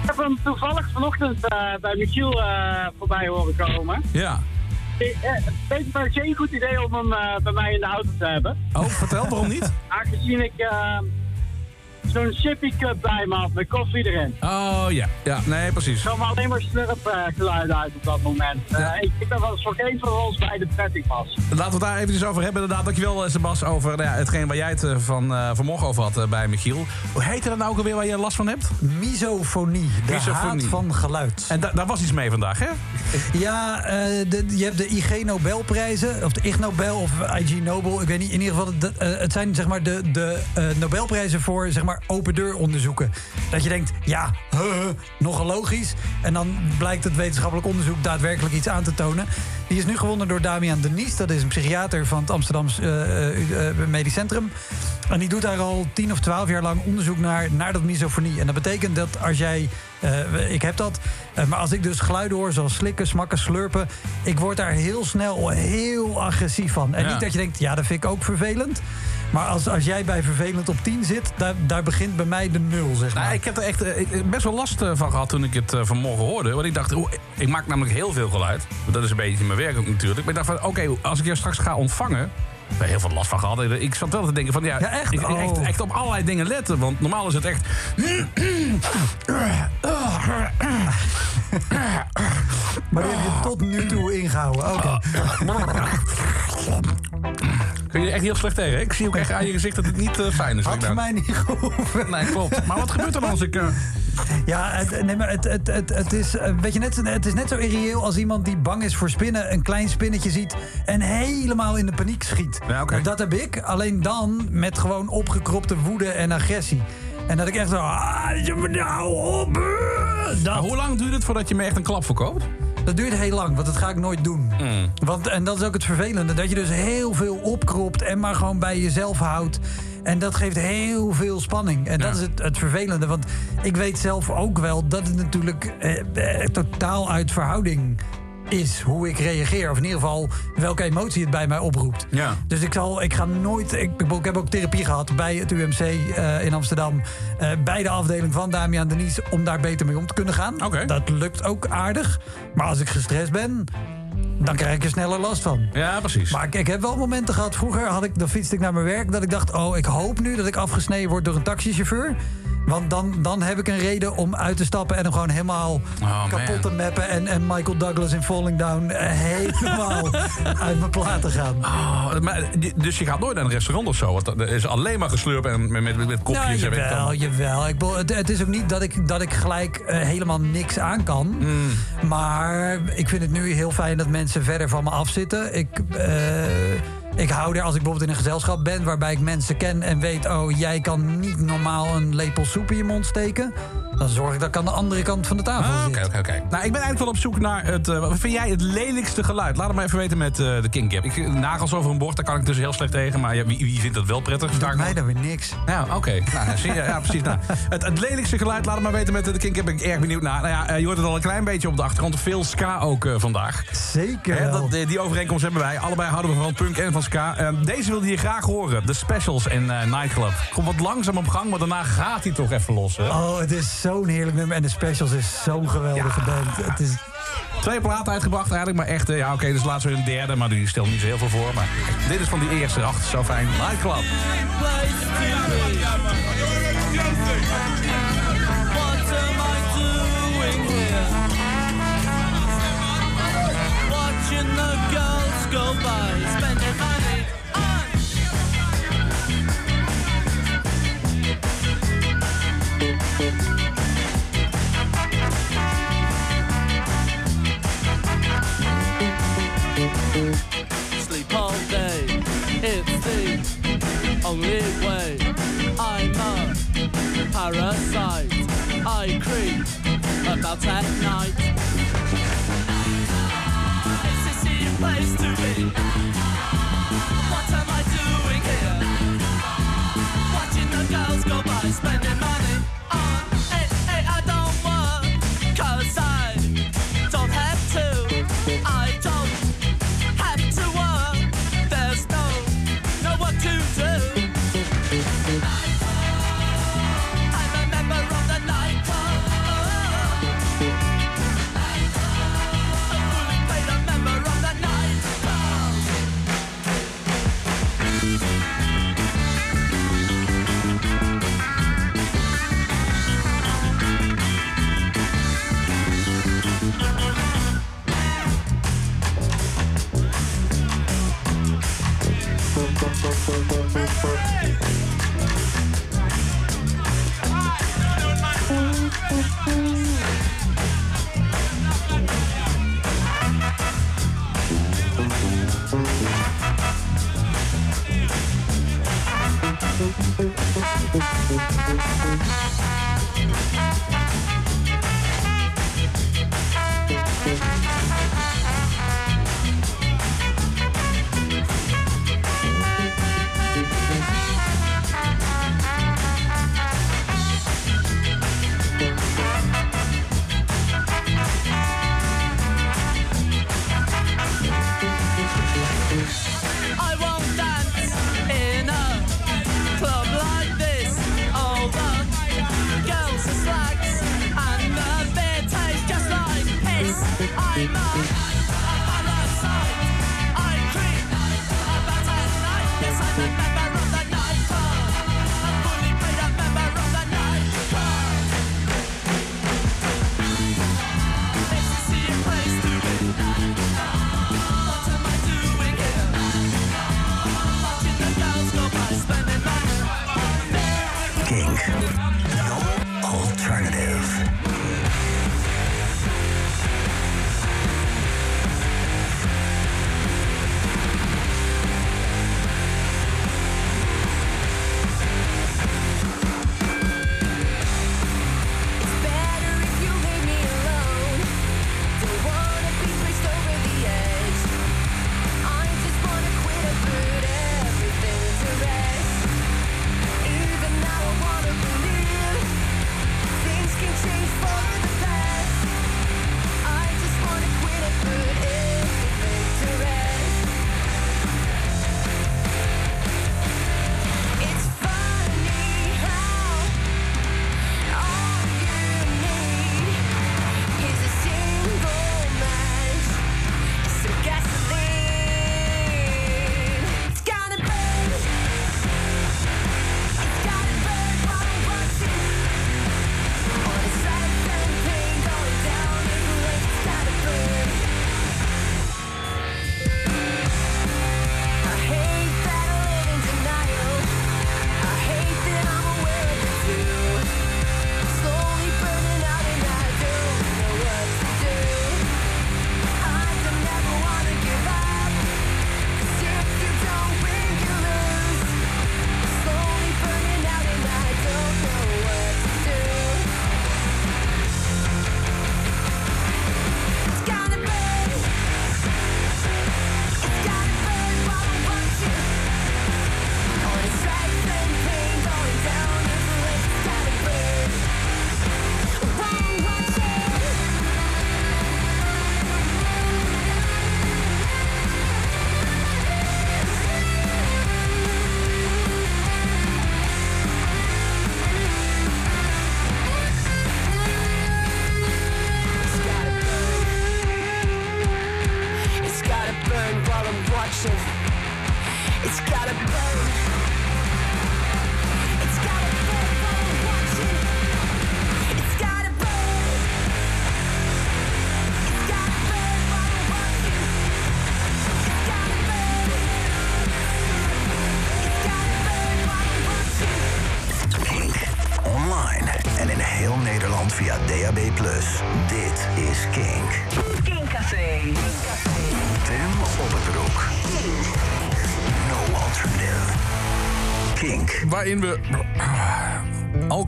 Ik heb hem toevallig vanochtend uh, bij Michiel uh, voorbij horen komen. Ja. Het leek me geen goed idee om hem bij mij in de auto te hebben. Oh, vertel, waarom niet? Aangezien ik zo'n sippy cup bij me had met koffie erin. Oh ja, ja, nee, precies. Er kwam alleen maar slurpgeluiden uit op dat moment. Ja. Uh, ik denk dat was voor geen van ons bij de prettig was. Laten we het daar eventjes over hebben. Inderdaad, dankjewel Sebas over nou ja, hetgeen waar jij het van uh, vanmorgen over had uh, bij Michiel. Hoe heette dat nou ook alweer waar je last van hebt? Misofonie, de Misofonie. haat van geluid. En da daar was iets mee vandaag, hè? Ja, de, je hebt de IG Nobelprijzen, of de Ig Nobel of IG Nobel. Ik weet niet, in ieder geval, de, het zijn zeg maar de, de Nobelprijzen voor zeg maar open deur onderzoeken. Dat je denkt, ja, huh, nogal logisch. En dan blijkt het wetenschappelijk onderzoek daadwerkelijk iets aan te tonen. Die is nu gewonnen door Damian Denies. Dat is een psychiater van het Amsterdams uh, uh, Medisch Centrum. En die doet daar al tien of twaalf jaar lang onderzoek naar, naar dat misofonie. En dat betekent dat als jij... Uh, ik heb dat. Maar als ik dus geluiden hoor, zoals slikken, smakken, slurpen... ik word daar heel snel heel agressief van. En ja. niet dat je denkt, ja, dat vind ik ook vervelend. Maar als, als jij bij vervelend op 10 zit, daar, daar begint bij mij de nul, zeg maar. Nou, ik heb er echt uh, best wel last van gehad toen ik het vanmorgen hoorde. Want ik dacht, ik maak namelijk heel veel geluid. Dat is een beetje mijn werk ook natuurlijk. Maar ik dacht van, oké, okay, als ik jou straks ga ontvangen... Ik heb heel veel last van gehad. Ik zat wel te denken van ja, ja echt? Ik, echt, oh. echt, op allerlei dingen letten. Want normaal is het echt. maar die heb je tot nu toe ingehouden. Oké. Okay. *laughs* Kun je echt heel slecht tegen. Hè? Ik zie ook echt aan je gezicht dat het niet uh, fijn is. Had voor mij niet gehoeven. Nee, klopt. Maar wat gebeurt er dan als ik... Uh... Ja, het, nee, maar het, het, het, het, is, weet je, net, het is net zo irreëel als iemand die bang is voor spinnen... een klein spinnetje ziet en helemaal in de paniek schiet. Ja, okay. Dat heb ik, alleen dan met gewoon opgekropte woede en agressie. En dat ik echt zo... Ah, nou op! Dat. hoe lang duurt het voordat je me echt een klap verkoopt? Dat duurt heel lang, want dat ga ik nooit doen. Mm. Want, en dat is ook het vervelende. Dat je dus heel veel opkropt en maar gewoon bij jezelf houdt. En dat geeft heel veel spanning. En Ja. dat is het, het vervelende. Want ik weet zelf ook wel dat het natuurlijk eh, eh, totaal uit verhouding is hoe ik reageer. Of in ieder geval welke emotie het bij mij oproept. Ja. Dus ik, zal, ik ga nooit. Ik, ik heb ook therapie gehad bij het UMC eh, in Amsterdam. eh, bij de afdeling van Damian Denies. Om daar beter mee om te kunnen gaan. Oké. Dat lukt ook aardig. Maar als ik gestrest ben. dan krijg ik er sneller last van. Ja, precies. Maar ik, ik heb wel momenten gehad. Vroeger had ik, dan fietste ik naar mijn werk. Dat ik dacht: oh, ik hoop nu dat ik afgesneden word door een taxichauffeur. Want dan, dan heb ik een reden om uit te stappen en hem gewoon helemaal Oh, kapot man. te mappen. En, en Michael Douglas in Falling Down eh, helemaal *laughs* uit mijn plaat te gaan. Oh, maar, dus je gaat nooit naar een restaurant of zo? Want er is alleen maar geslurp en met, met, met kopjes. Nou, en jawel, dan. jawel. Ik, bedoel, het, het is ook niet dat ik, dat ik gelijk eh, helemaal niks aan kan. Mm. Maar ik vind het nu heel fijn dat mensen verder van me afzitten. Ik, eh, ik hou er als ik bijvoorbeeld in een gezelschap ben... waarbij ik mensen ken en weet... oh, jij kan niet normaal een lepel soep in je mond steken... dan zorg ik dat ik aan de andere kant van de tafel Ah, zit. Oké, oké, oké. Nou, ik ben eigenlijk wel op zoek naar het. eh, wat vind jij het lelijkste geluid? Laat het maar even weten met eh, de King Cap. Ik, nagels over een bord, daar kan ik dus heel slecht tegen. Maar ja, wie, wie vindt dat wel prettig? Ik mij dan weer niks. Ja, oké. Nou, *laughs* zie je, ja, precies. Nou, het, het lelijkste geluid, laat het maar weten met de King Cap. Ben ik erg benieuwd naar. Nou ja, eh, je hoort het al een klein beetje op de achtergrond. Veel ska ook eh, vandaag. Zeker Hè, dat, die, die overeenkomst hebben wij. Allebei houden we van punk en van ska. Eh, deze wilde je graag horen. De specials in eh, Nightclub. Kom wat langzaam op gang, maar daarna gaat hij toch even los. Hè? Oh, het is zo'n heerlijk nummer. En de Specials is zo'n geweldige band. Het is, Twee platen uitgebracht eigenlijk, maar echt... eh, Ja, oké, dus laatst weer een derde, maar die stelt niet zo heel veel voor. Maar dit is van die eerste. Ach, zo fijn. Nightclub.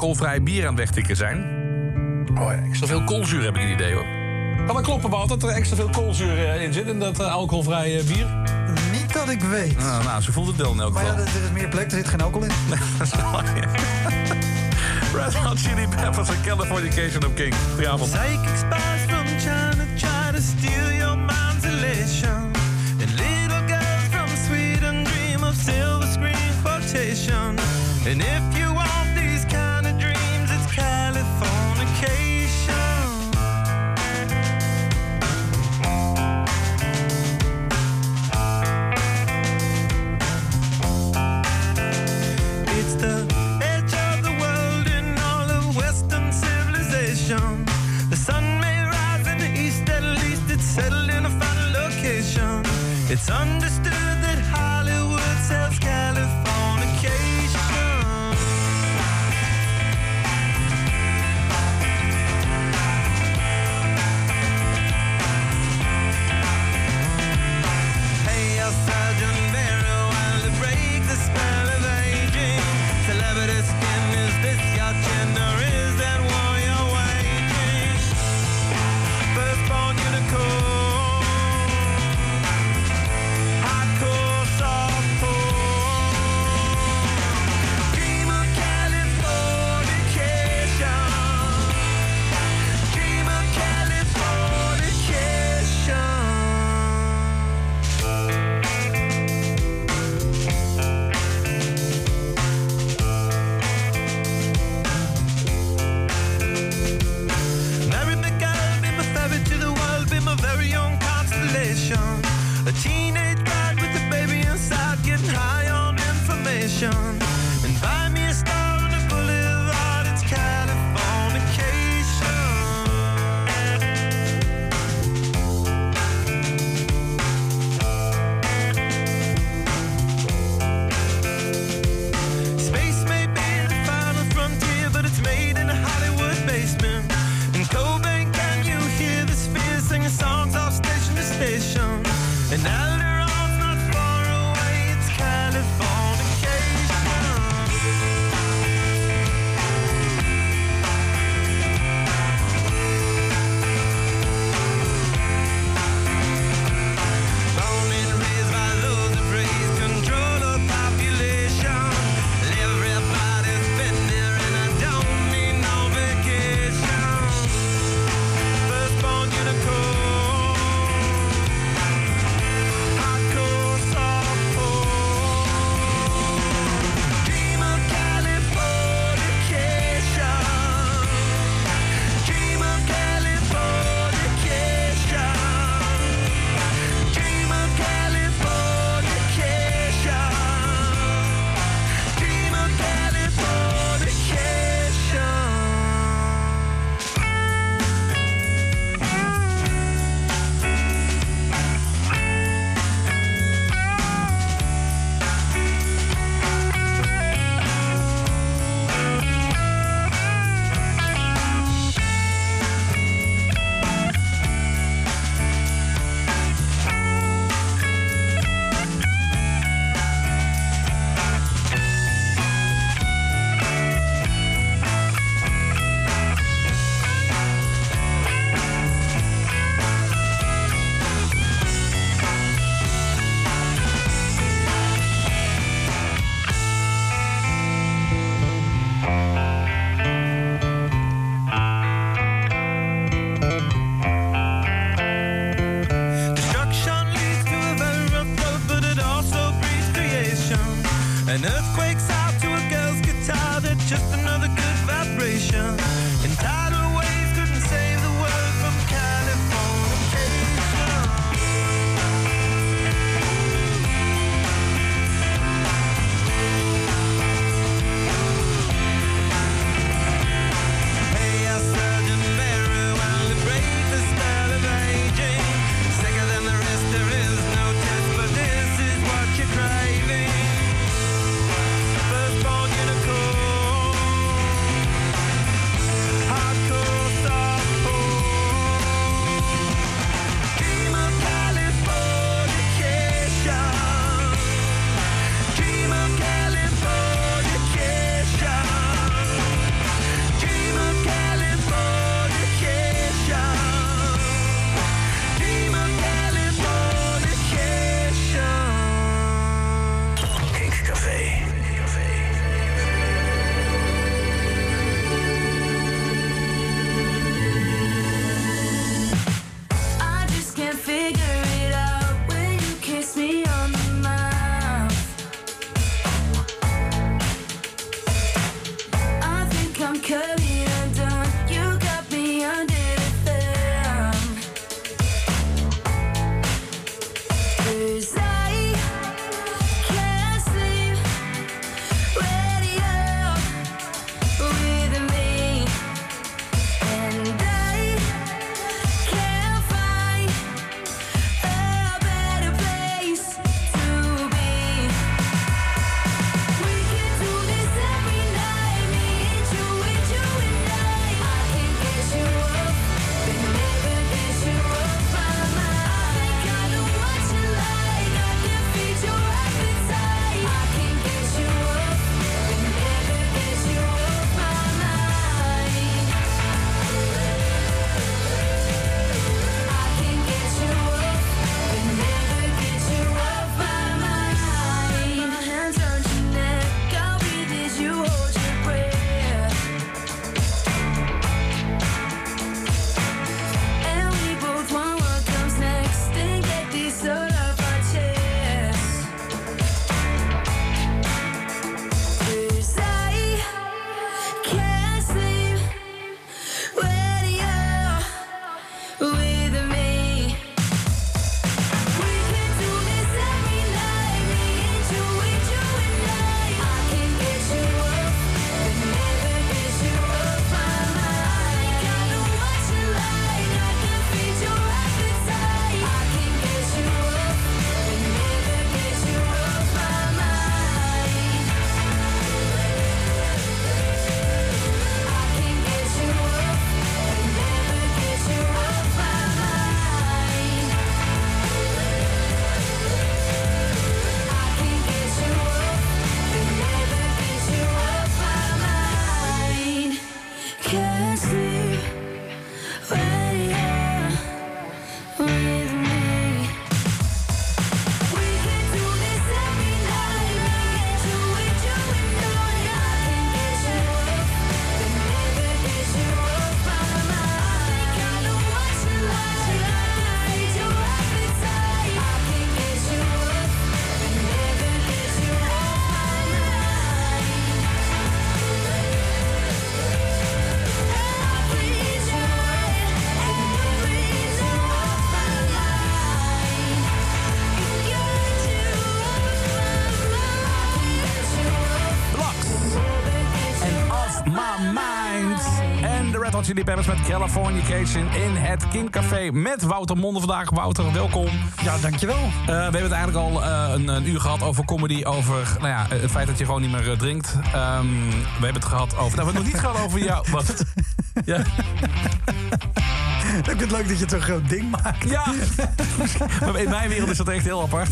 alcoholvrij bier aan het wegtikken zijn. Oh extra veel koolzuur heb ik het idee hoor. Kan dat kloppen, Wout, dat er extra veel koolzuur eh, in zit in dat eh, alcoholvrije bier? Niet dat ik weet. Ah, nou, nou ze voelt het wel in elk. Maar ja, er is meer plek, er zit geen alcohol in. *laughs* dat is wel. *laughs* Red Hot Chili Peppers en Californication of King. Goedenavond. Psychic spies from China try to steal Red Chili Peppers met Californication in het King Café met Wouter Monde vandaag. Wouter, welkom. Ja, dankjewel. Uh, we hebben het eigenlijk al uh, een, een, uur gehad over comedy, over nou ja, het feit dat je gewoon niet meer uh, drinkt. Um, we hebben het gehad over... Nou, we hebben het nog niet gehad over jou... *laughs* Wat? Ja. Ik vind het leuk dat je het zo'n groot ding maakt. Ja, maar in mijn wereld is dat echt heel apart.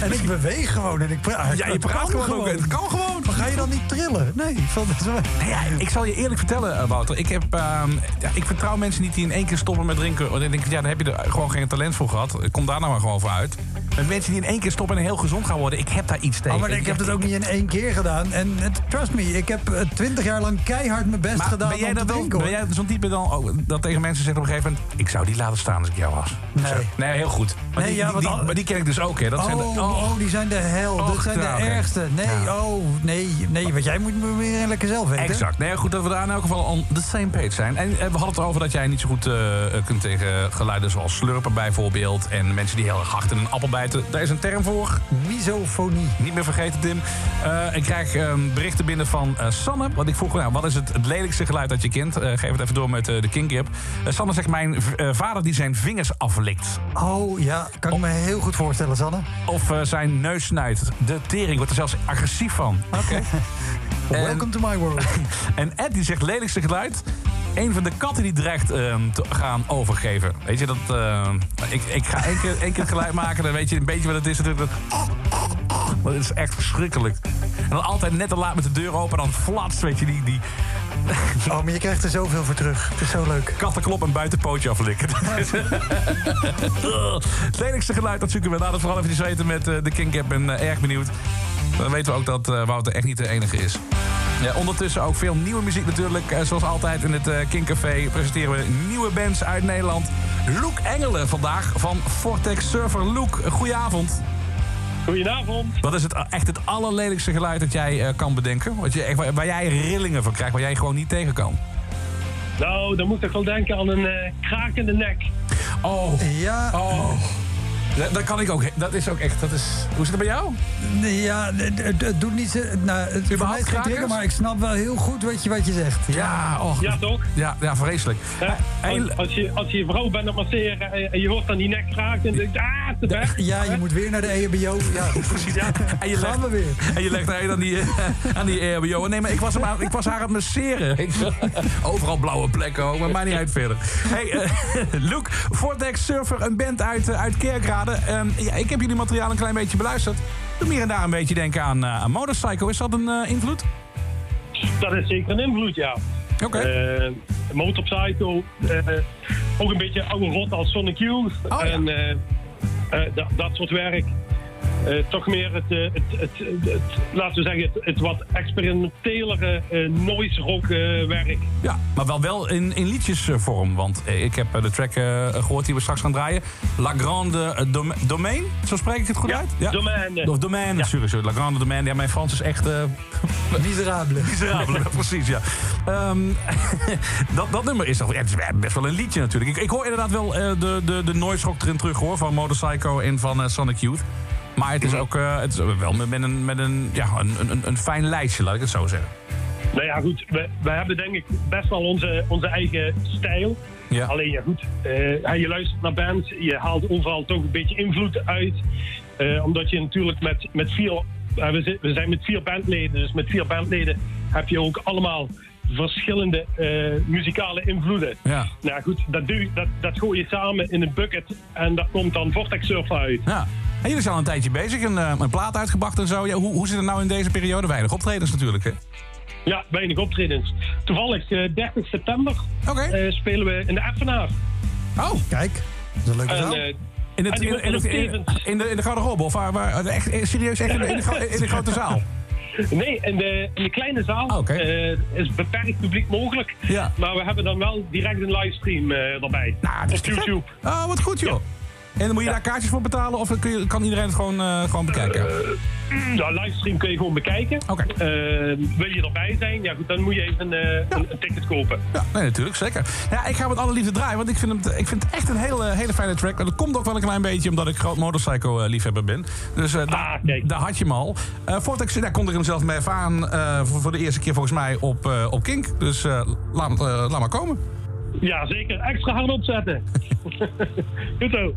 En ik beweeg gewoon en ik praat. Ja, je praat gewoon, gewoon. Het kan gewoon. Ga je dan niet trillen? Nee. Van, nee ja, ik zal je eerlijk vertellen, Wouter. Ik, heb, uh, ja, ik vertrouw mensen niet die in één keer stoppen met drinken. Want ik denk, ja, dan heb je er gewoon geen talent voor gehad. Kom daar nou maar gewoon voor uit. Met mensen die in één keer stoppen en heel gezond gaan worden. Ik heb daar iets tegen. Oh, maar ik, ik heb het ook niet in één keer gedaan. En trust me, ik heb twintig jaar lang keihard mijn best maar gedaan ben jij om te dat drinken. Ben jij zo'n type dan oh, dat tegen mensen zegt op een gegeven moment... ik zou die laten staan als ik jou was? Nee. Nee, heel goed. Maar, Nee, die, ja, die, want die- al- maar die ken ik dus ook, hè. Dat Oh, zijn de, oh, die zijn de hel. Och, dat zijn de ergste. Nee, Ja. oh, nee, nee. Want jij moet me weer lekker zelf weten. Exact. Nee, goed dat we daar in elk geval on the same page zijn. En eh, we hadden het over dat jij niet zo goed eh, kunt tegen geluiden zoals slurpen bijvoorbeeld. En mensen die heel erg hard in een appel bijten. Daar is een term voor. Misofonie. Niet meer vergeten, Tim. Eh, ik krijg eh, berichten binnen van eh, Sanne. Want ik vroeg, nou, wat is het, het lelijkste geluid dat je kent? Eh, geef het even door met eh, de Kingkip. Eh Sanne zegt, mijn eh, vader die zijn vingers aflikt. Oh ja, kan ik me heel goed voorstellen, Sanne. Of eh, zijn neus snuit. De tering wordt er zelfs agressief van. Oké. *laughs* Welcome to my world. *laughs* En Ed die zegt lelijkste geluid. Een van de katten die dreigt ehm, te gaan overgeven. Weet je dat. ehm, ik, ik ga één keer, één keer het geluid maken, dan weet je een beetje wat het is. natuurlijk. Dat, dat is echt verschrikkelijk. En dan altijd net te laat met de deur open, dan flatst, weet je, die, die *laughs* Oh, maar je krijgt er zoveel voor terug. Het is zo leuk. kattenklop en buitenpootje aflikken. *laughs* Het lelijkste geluid, dat zoeken we. Laat het vooral even weten met eh, de King Ik ben eh, erg benieuwd. Dan weten we ook dat eh, Wouter echt niet de enige is. Ja, ondertussen ook veel nieuwe muziek natuurlijk. Eh, zoals altijd in het eh King Café presenteren we nieuwe bands uit Nederland. Loek Engelen vandaag van Vortex Surfer Loek. Goedenavond. Goedenavond. Wat is het echt het allerlelijkste geluid dat jij eh, kan bedenken? Wat je, echt, waar, waar jij rillingen van krijgt, waar jij gewoon niet tegen kan? Nou, dan moet ik wel denken aan een eh krakende nek. Oh, Ja, oh. Dat, dat kan ik ook. Dat is ook echt. Dat is, hoe zit het bij jou? nee, ja het, het- het doet niet zo... Nou, het, voor mij is geen trigger, maar ik snap wel heel goed wat je, wat je zegt. Ja, oh. Ja, toch? Ja, ja vreselijk. Als, als, je, als je vrouw bent aan het masseren en, je hoort dan die nek kraken en denkt, ah, te weg. Ja, je moet weer naar de EHBO. *laughs* Ja, precies. Ja. en je legt, we weer. en je legt haar aan die, *laughs* aan die EHBO. Nee, maar ik was, hem aan, ik was haar aan het masseren. *laughs* Overal blauwe plekken ook, maar maakt niet uit verder. Hey, eh Luke, Vortex Surfer, een band uit, eh, uit Ehm, ja, ik heb jullie materiaal een klein beetje beluisterd. Doe me hier en daar een beetje denken aan, aan Motorcycle. Is dat een eh, invloed? Dat is zeker een invloed, ja. Oké. Motorpsycho, eh, ook een beetje oude rot als Sonic Youth. ja. En dat soort werk. Eh, toch meer het, eh, het, het, het, het- laten we zeggen, het, het wat experimentelere eh, noise rock eh, werk. Ja, maar wel, wel in, in liedjesvorm. Want ik heb de track eh, gehoord die we straks gaan draaien. La Grande Dom- Domain, zo spreek ik het goed Ja, uit? Domaine. Of Domaine, sorry, sorry. La Grande Domaine. Ja, mijn Frans is echt... eh *laughs* Miserabele. miserabel, *laughs* precies, ja. Ehm, *laughs* dat, dat nummer is, toch, ja, het is best wel een liedje natuurlijk. Ik, ik hoor inderdaad wel eh, de, de, de noise rock erin terug, hoor. Van Motorcycle en van Sonic Youth. Maar het is ook eh, het is wel met, een, met een, ja, een, een, een fijn lijstje, laat ik het zo zeggen. Nou ja, goed. We, we hebben denk ik best wel onze, onze eigen stijl. Ja. Alleen ja, goed. eh, je luistert naar bands. Je haalt overal toch een beetje invloed uit. Eh, omdat je natuurlijk met, met vier... we zijn met vier bandleden. Dus met vier bandleden heb je ook allemaal verschillende eh, muzikale invloeden. Ja. Nou goed, dat, doe, je- dat, dat gooi je samen in een bucket. En daar komt dan Vortex Surfer uit. Ja. En jullie zijn al een tijdje bezig, een, eh, een plaat uitgebracht en zo. Ja, hoe, hoe zit het nou in deze periode? Weinig optredens natuurlijk, hè? Ja, weinig optredens. Toevallig eh, 30 september Oké. eh, spelen we in de Effenaar. Oh, Kijk, dat is een leuke En, zaal. in, het, in, in, de, in de garderobe of waar, waar echt, serieus echt in de, in de, in de grote zaal? Nee, in de, in de kleine zaal oké. eh, is beperkt publiek mogelijk. Ja. Maar we hebben dan wel direct een livestream eh erbij. Nou, dat is Op. YouTube. Oh, wat goed joh. En dan moet je daar kaartjes voor betalen of kun je, kan iedereen het gewoon, eh, gewoon bekijken? Ja, livestream kun je gewoon bekijken. Oké. Eh, wil je erbij zijn? Ja, goed, dan moet je even eh, een, een ticket kopen. Ja, nee, natuurlijk, zeker. Ja, ik ga met alle liefde draaien, want ik vind, hem, ik vind het echt een hele, hele fijne track. Dat komt ook wel een klein beetje omdat ik groot motorcycle-liefhebber ben. Dus eh, daar, Ah, daar had je hem al. Eh voordat ik daar kon ik hem zelf mee ervaren eh, voor, voor de eerste keer volgens mij op, eh, op Kink. Dus eh, laat, eh, laat maar komen. Ja, zeker. Extra hard opzetten. *laughs* goed zo.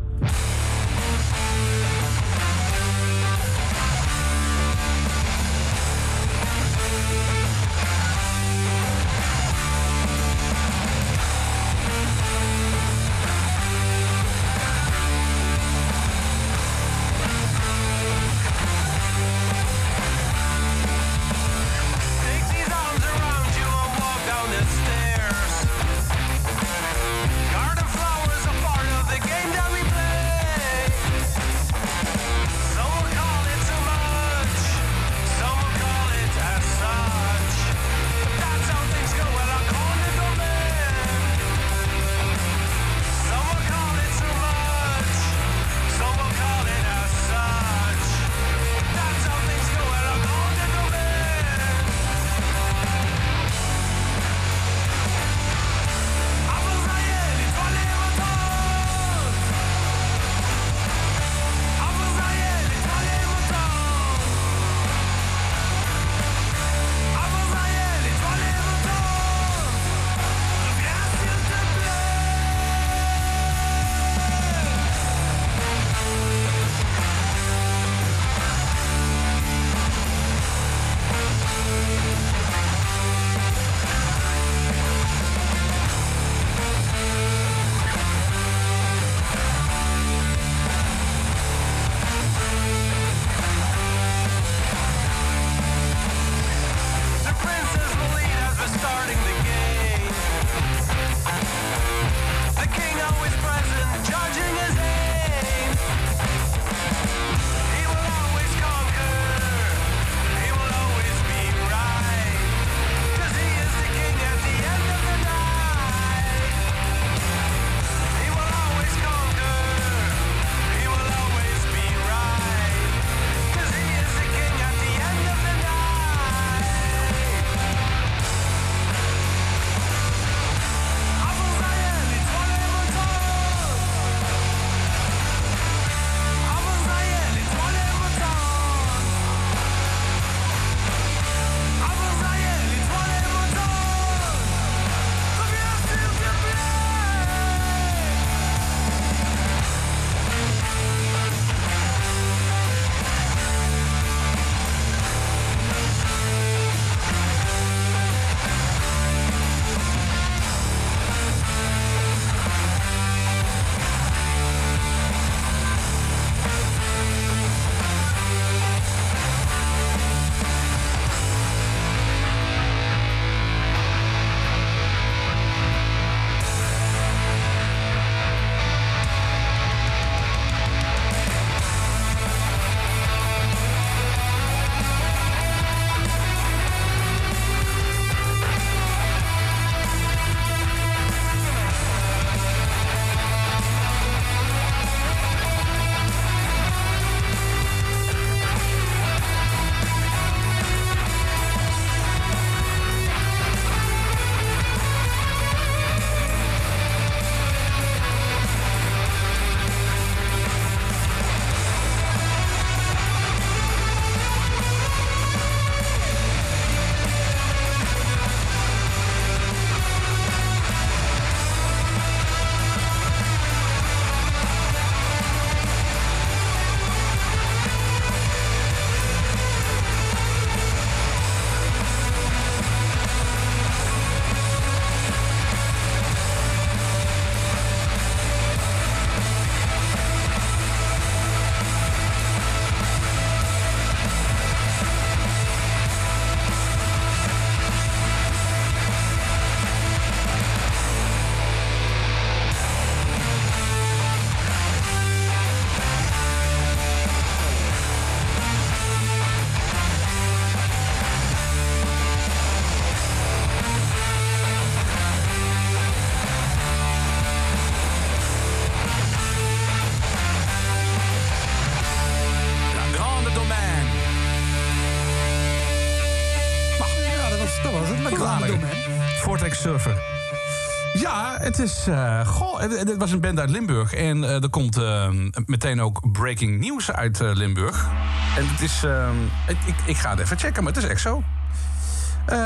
Is. eh goh, het, het was een band uit Limburg. En eh, er komt eh, meteen ook breaking nieuws uit eh, Limburg. En het is. eh, ik, ik, ik ga het even checken, maar het is echt zo.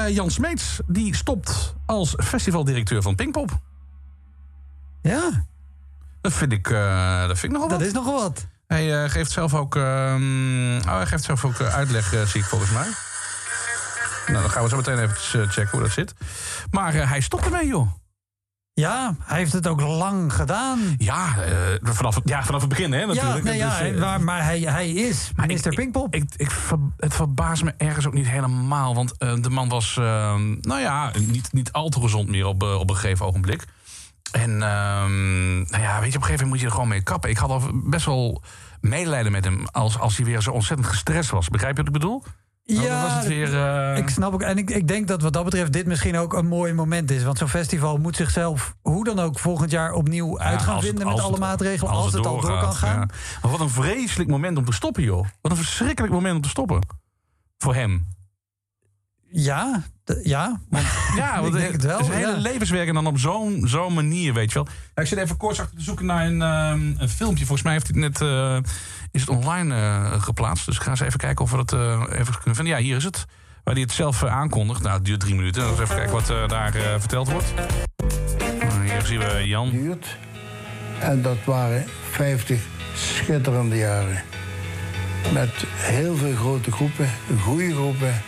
Jan Smeets, die stopt als festivaldirecteur van Pinkpop. Ja, Dat vind ik, dat vind ik nogal dat wat. is nogal wat. Hij geeft zelf ook. ehm, oh, hij geeft zelf ook uitleg, zie ik volgens mij. Nou, dan gaan we zo meteen even checken hoe dat zit. Maar hij stopt ermee, joh. Ja, hij heeft het ook lang gedaan. Ja, eh, vanaf, het- ja, vanaf het begin, hè, Ja, natuurlijk. nee, ja, Dus, eh, maar, maar hij, hij is maar minister ik- Pinkpop. Ik, ik, ver- het verbaast me ergens ook niet helemaal. Want eh, de man was, eh, nou ja, niet, niet al te gezond meer op, op een gegeven ogenblik. En ehm, nou ja, weet je, op een gegeven moment moet je er gewoon mee kappen. Ik had al best wel medelijden met hem als, als hij weer zo ontzettend gestrest was. Begrijp je wat ik bedoel? Was het weer, eh, ik snap ook. En ik, ik denk dat wat dat betreft dit misschien ook een mooi moment is. Want zo'n festival moet zichzelf hoe dan ook volgend jaar opnieuw uit gaan het- vinden met alle het- maatregelen. Als, het, al door kan gaan. ja. Maar wat een vreselijk moment om te stoppen, joh. Wat een verschrikkelijk moment om te stoppen. Voor hem. Ja, d- ja. Want *laughs* Ja, Ik denk het wel, Zijn hele ja. levenswerk en dan op zo'n zo'n manier, weet je wel. Ja, ik zit even kort achter te zoeken naar een, ehm, een filmpje. Volgens mij heeft hij het net eh, is het online eh, geplaatst. Dus ga eens even kijken of we dat eh, even kunnen vinden. Ja, hier is het. Waar hij het zelf eh, aankondigt. Nou, het duurt drie minuten. Dus even kijken wat daar verteld wordt. Nou, hier zien we Jan. duurt. En dat waren 50 schitterende jaren. Met heel veel grote groepen, goede groepen.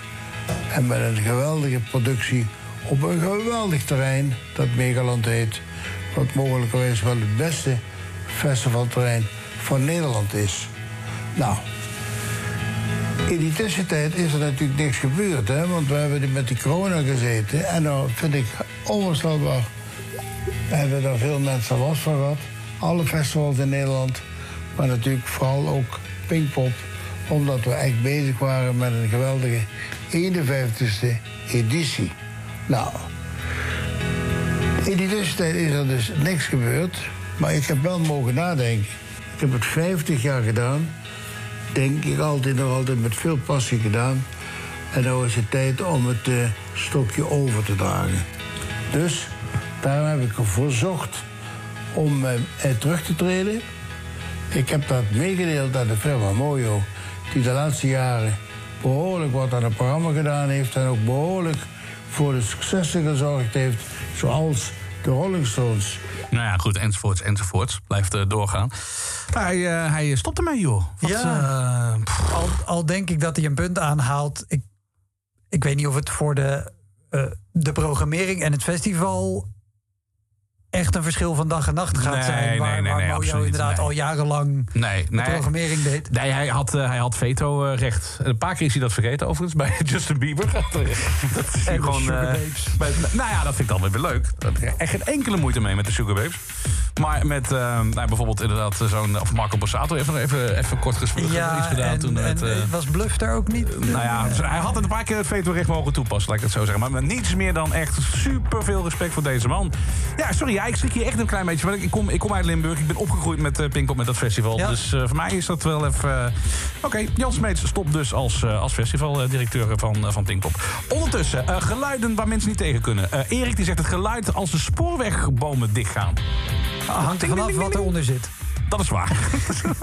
En met een geweldige productie op een geweldig terrein dat Megaland heet. Wat mogelijkerwijs wel het beste festivalterrein van Nederland is. Nou, in die tussentijd is er natuurlijk niks gebeurd, hè? want we hebben met die corona gezeten. En nou vind ik onvoorstelbaar hebben daar veel mensen last van gehad. Alle festivals in Nederland. Maar natuurlijk vooral ook Pinkpop. Omdat we echt bezig waren met een geweldige 51ste editie. Nou, in die tussentijd is er dus niks gebeurd. Maar ik heb wel mogen nadenken. Ik heb het 50 jaar gedaan. Denk ik altijd nog altijd met veel passie gedaan. En nu is het tijd om het eh, stokje over te dragen. Dus daarom heb ik ervoor gezocht om eh, terug te treden. Ik heb dat meegedeeld aan de firma Mojo, die de laatste jaren behoorlijk wat aan het programma gedaan heeft en ook behoorlijk voor de successen gezorgd heeft, zoals de Rolling Stones. Nou ja, goed, enzovoorts, enzovoorts. Blijft eh, doorgaan. Hij, eh, hij stopt ermee, joh. Wat, Ja. eh, Al, al denk ik dat hij een punt aanhaalt. Ik, ik weet niet of het voor de, eh, de programmering en het festival echt een verschil van dag en nacht gaat Nee, zijn. Waar, nee, waar nee, Mojo inderdaad al jarenlang nee, de programmering deed. Nee, hij had, eh, hij had veto-recht. Een paar keer is hij dat vergeten, overigens, *laughs* bij Justin Bieber. dat is hij En de gewoon... Sugar eh, Babes. bij- nou ja, dat vind ik dan weer leuk. Echt geen enkele moeite mee met de Sugar Babes. Maar met eh, nou, bijvoorbeeld inderdaad zo'n... Of Marco Borsato heeft nog even, even kort gesproken. Ja, iets gedaan en, toen. en, eh, was Bluff daar ook niet? nou ja, dus hij had een paar keer het veto-recht mogen toepassen, laat ik het zo zeggen. Maar met niets meer dan echt super veel respect voor deze man. Ja, sorry, ja, ik schrik hier echt een klein beetje. Want ik kom, ik kom uit Limburg, ik ben opgegroeid met uh, Pinkpop, met dat festival. Ja. Dus eh, voor mij is dat wel even... eh, Oké, Jan Smeets stopt dus als, als festivaldirecteur van, van Pinkpop. Ondertussen, geluiden waar mensen niet tegen kunnen. Erik die zegt het geluid als de spoorwegbomen dichtgaan. Hangt er vanaf wat eronder zit. Dat is waar.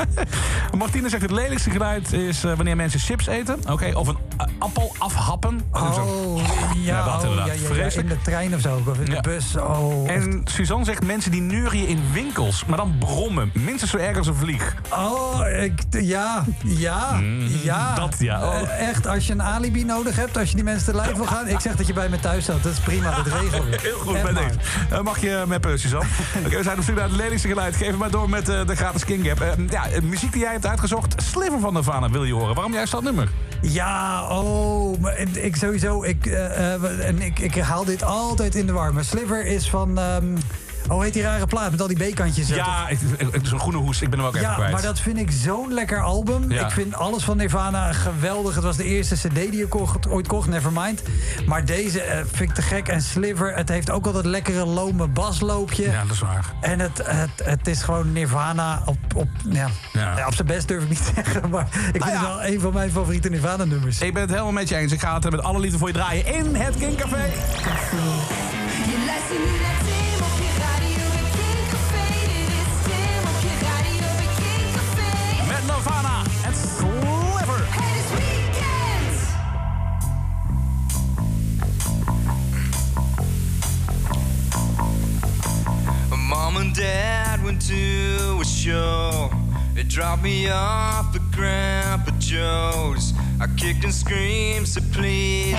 *laughs* Martine zegt het lelijkste geluid is wanneer mensen chips eten. Oké, of een appel afhappen. Oh, Zo. ja, dat oh, ja, ja, ja, in de trein of zo, of in Ja. de bus. Oh, En Suzanne zegt mensen die neurien in winkels, maar dan brommen. Minstens zo erg als een vlieg. Oh, ik, ja, ja, ja. Mm, dat ja. Oh. Eh, echt, als je een alibi nodig hebt, als je die mensen te lijf wil gaan... Ik zeg dat je bij me thuis zat, dat is prima, dat regelen we. *laughs* Heel goed, maar. deze. Eh, mag je meppen, Suzanne? *laughs* Oké, we zijn op zoek naar het lelijkste geluid. Geef maar door met eh, de gratis King Gap. Eh, ja, eh, muziek die jij hebt uitgezocht, Sliver van Nirvana wil je horen. Waarom juist dat nummer? Ja, oh, maar ik sowieso, ik, en ik, ik haal dit altijd in de war. Sliver is van, ehm, hoe heet die rare plaat met al die beekantjes? Ja, het Ja, zo'n groene hoes. Ik ben hem ook even kwijt. Ja, maar dat vind ik zo'n lekker album. Ik vind alles van Nirvana geweldig. Het was de eerste cd die ik ooit kocht, Nevermind. Maar deze eh, vind ik te gek. En Sliver, het heeft ook al dat lekkere lome basloopje. Ja, dat is waar. En het, het, het is gewoon Nirvana op, op, ja. op zijn best durf ik niet *laughs* te zeggen. Maar ik vind nou het wel een van mijn favoriete Nirvana-nummers. Ik ben het helemaal met je eens. Ik ga het met alle liefde voor je draaien in het King Café. Café. Mom and Dad went to a show. They dropped me off at Grandpa Joe's. I kicked and screamed, so please.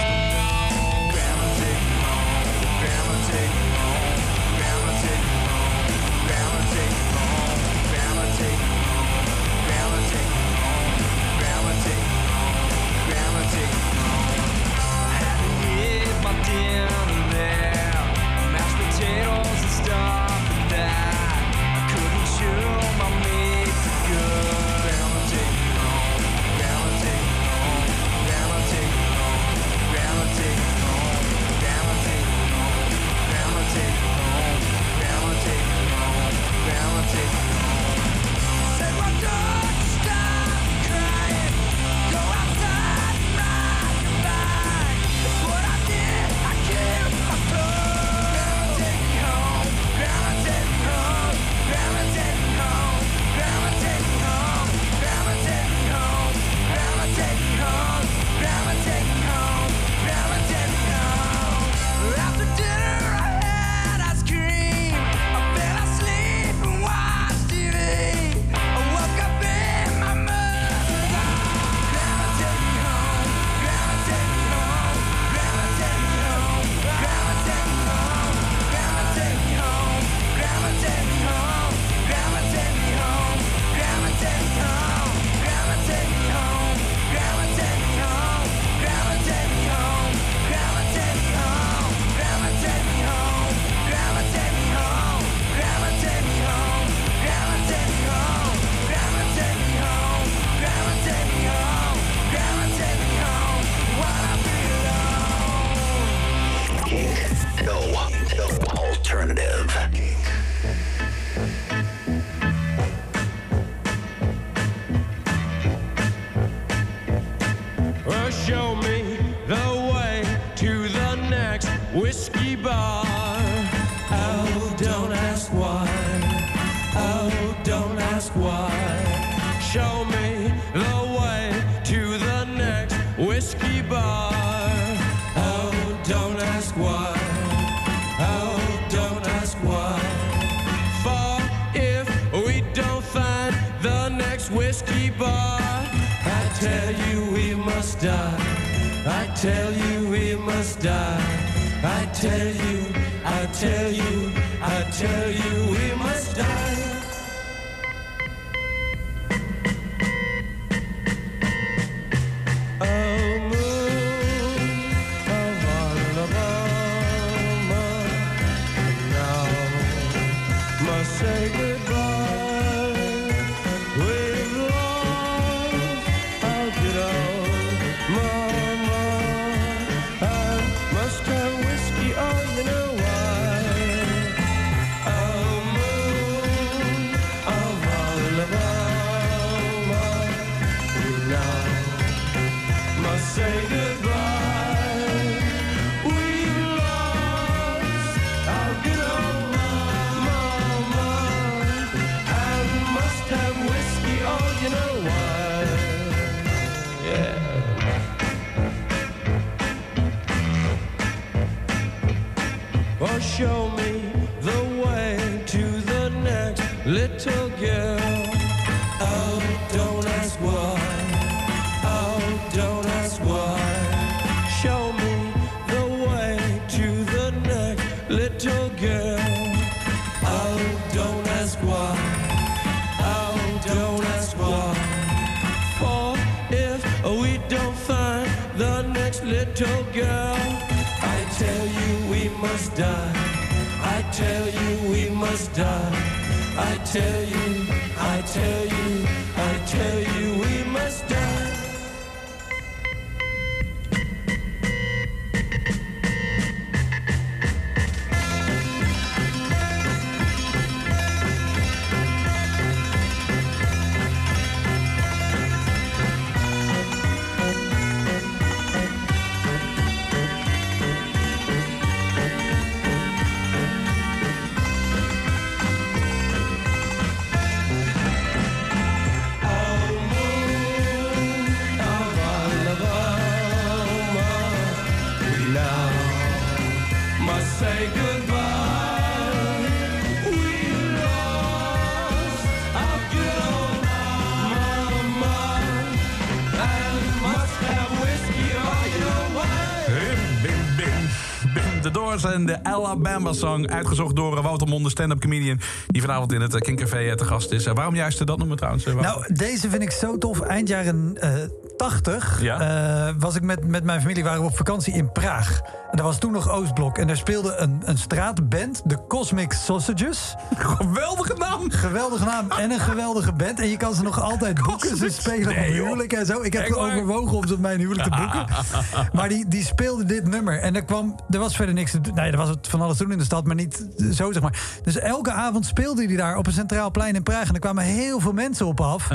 En de Alabama Song. Uitgezocht door Wouter Monde, stand-up comedian. Die vanavond in het eh, Kinkcafé eh, te gast is. Eh, waarom juist dat nummer trouwens? eh, Wouter? Nou, deze vind ik zo tof. Eind jaren eh 80 Ja. eh, was ik met, met mijn familie waren we op vakantie in Praag. En dat was toen nog Oostblok. En daar speelde een, een straatband, de Cosmic Sausages. Geweldige naam! Geweldige naam en een geweldige band. En je kan ze nog altijd boeken. Ze spelen op Nee, joh. huwelijk en zo. Ik heb Echt overwogen om ze op mijn huwelijk te boeken. *laughs* Maar die, die speelde dit nummer. En er, kwam, er was verder niks te doen. Nee, er was het van alles te doen in de stad, maar niet zo zeg maar. Dus elke avond speelde hij daar op een centraal plein in Praag. En er kwamen heel veel mensen op af.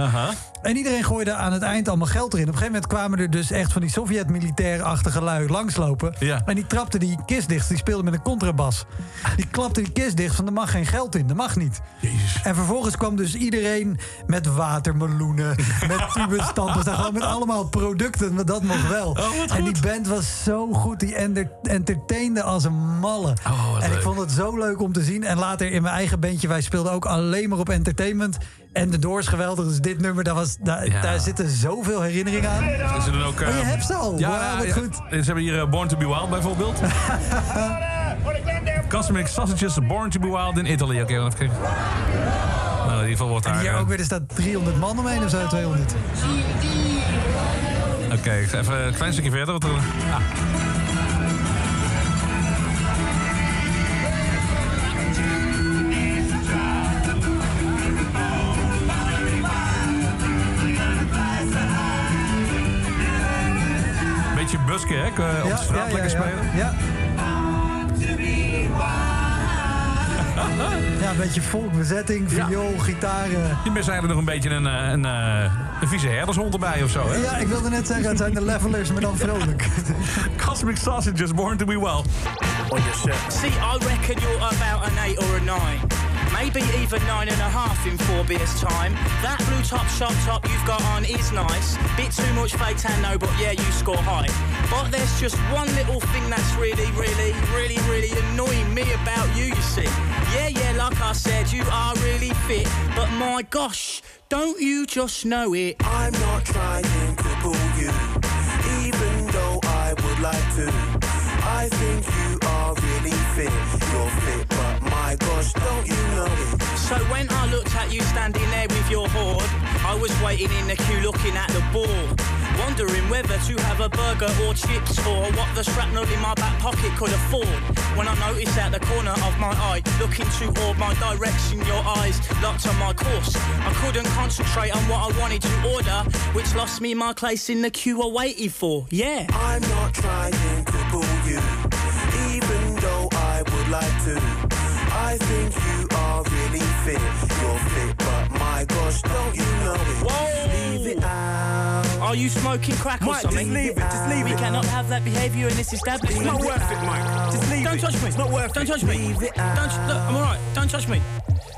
En iedereen gooide aan het eind allemaal geld erin. Op een gegeven moment kwamen er dus echt van die Sovjet-militair-achtige lui langslopen. Ja. En die trapte die kist dicht. Die speelde met een contrabas. Die klapte die kist dicht van er mag geen geld in. Dat mag niet. En vervolgens kwam dus iedereen met watermeloenen, met *laughs* tubestampers, daar gewoon met allemaal producten, maar dat mocht wel. wat en die band was zo goed, die enter- entertainde als een malle. Oh, en ik leuk. vond het zo leuk om te zien. En later in mijn eigen bandje, wij speelden ook alleen maar op entertainment. En de Doors geweldig, dus dit nummer, daar, was, daar, Ja. daar zitten zoveel herinneringen aan. Ze doen ook... Oh, je eh, hebt ze al? Ja, wat goed. Ze hebben hier eh, Born to be Wild bijvoorbeeld. *laughs* Cosmic Sausages, Born to be Wild in Italy. Oké, even kijken. Nou, in ieder geval wordt daar... Hier eh, ook weer, er staat 300 man omheen of zo, 200. Oké, ik ga even een klein stukje verder. Want er, ah. Busken, hè? Op de straat lekker spelen. Ja. *laughs* Ja, een beetje volkbezetting, viool, gitaren. Je bent eigenlijk nog een beetje een, eh, een, eh, een vieze herdershond erbij of zo, hè? Ja, ik wilde net zeggen, het zijn de levelers, maar dan vrolijk. *laughs* Cosmic Sausages, Born to be Wild. on your shirt. See, I reckon you're about an eight or a nine. Maybe even nine and a half in four beers' time. That blue top shop top you've got on is nice. Bit too much fake tan, no, but yeah, you score high. But there's just one little thing that's really, really, really, really annoying me about you, you see. Yeah, yeah, like I said, you are really fit. But my gosh, don't you just know it? I'm not trying to pull you, even though I would like to. I think you are really fit. You're fit, gosh, don't you know it? So when I looked at you standing there with your horde, I was waiting in the queue looking at the board. Wondering whether to have a burger or chips or what the shrapnel in my back pocket could afford. When I noticed at the corner of my eye, looking toward my direction, your eyes locked on my course. I couldn't concentrate on what I wanted to order, which lost me my place in the queue I waited for. Yeah. I'm not trying to pull you, even though I would like to. I think you are really fit. You're fit, but my gosh, don't you know it? Whoa! Leave it out. Are you smoking crack or something? just leave it, just leave we it. cannot have that behaviour in this establishment. It's not worth it, Mike. Just leave Don't it. touch me. It's not worth Don't it. touch me. Leave it Don't. Look, I'm alright. Don't touch me.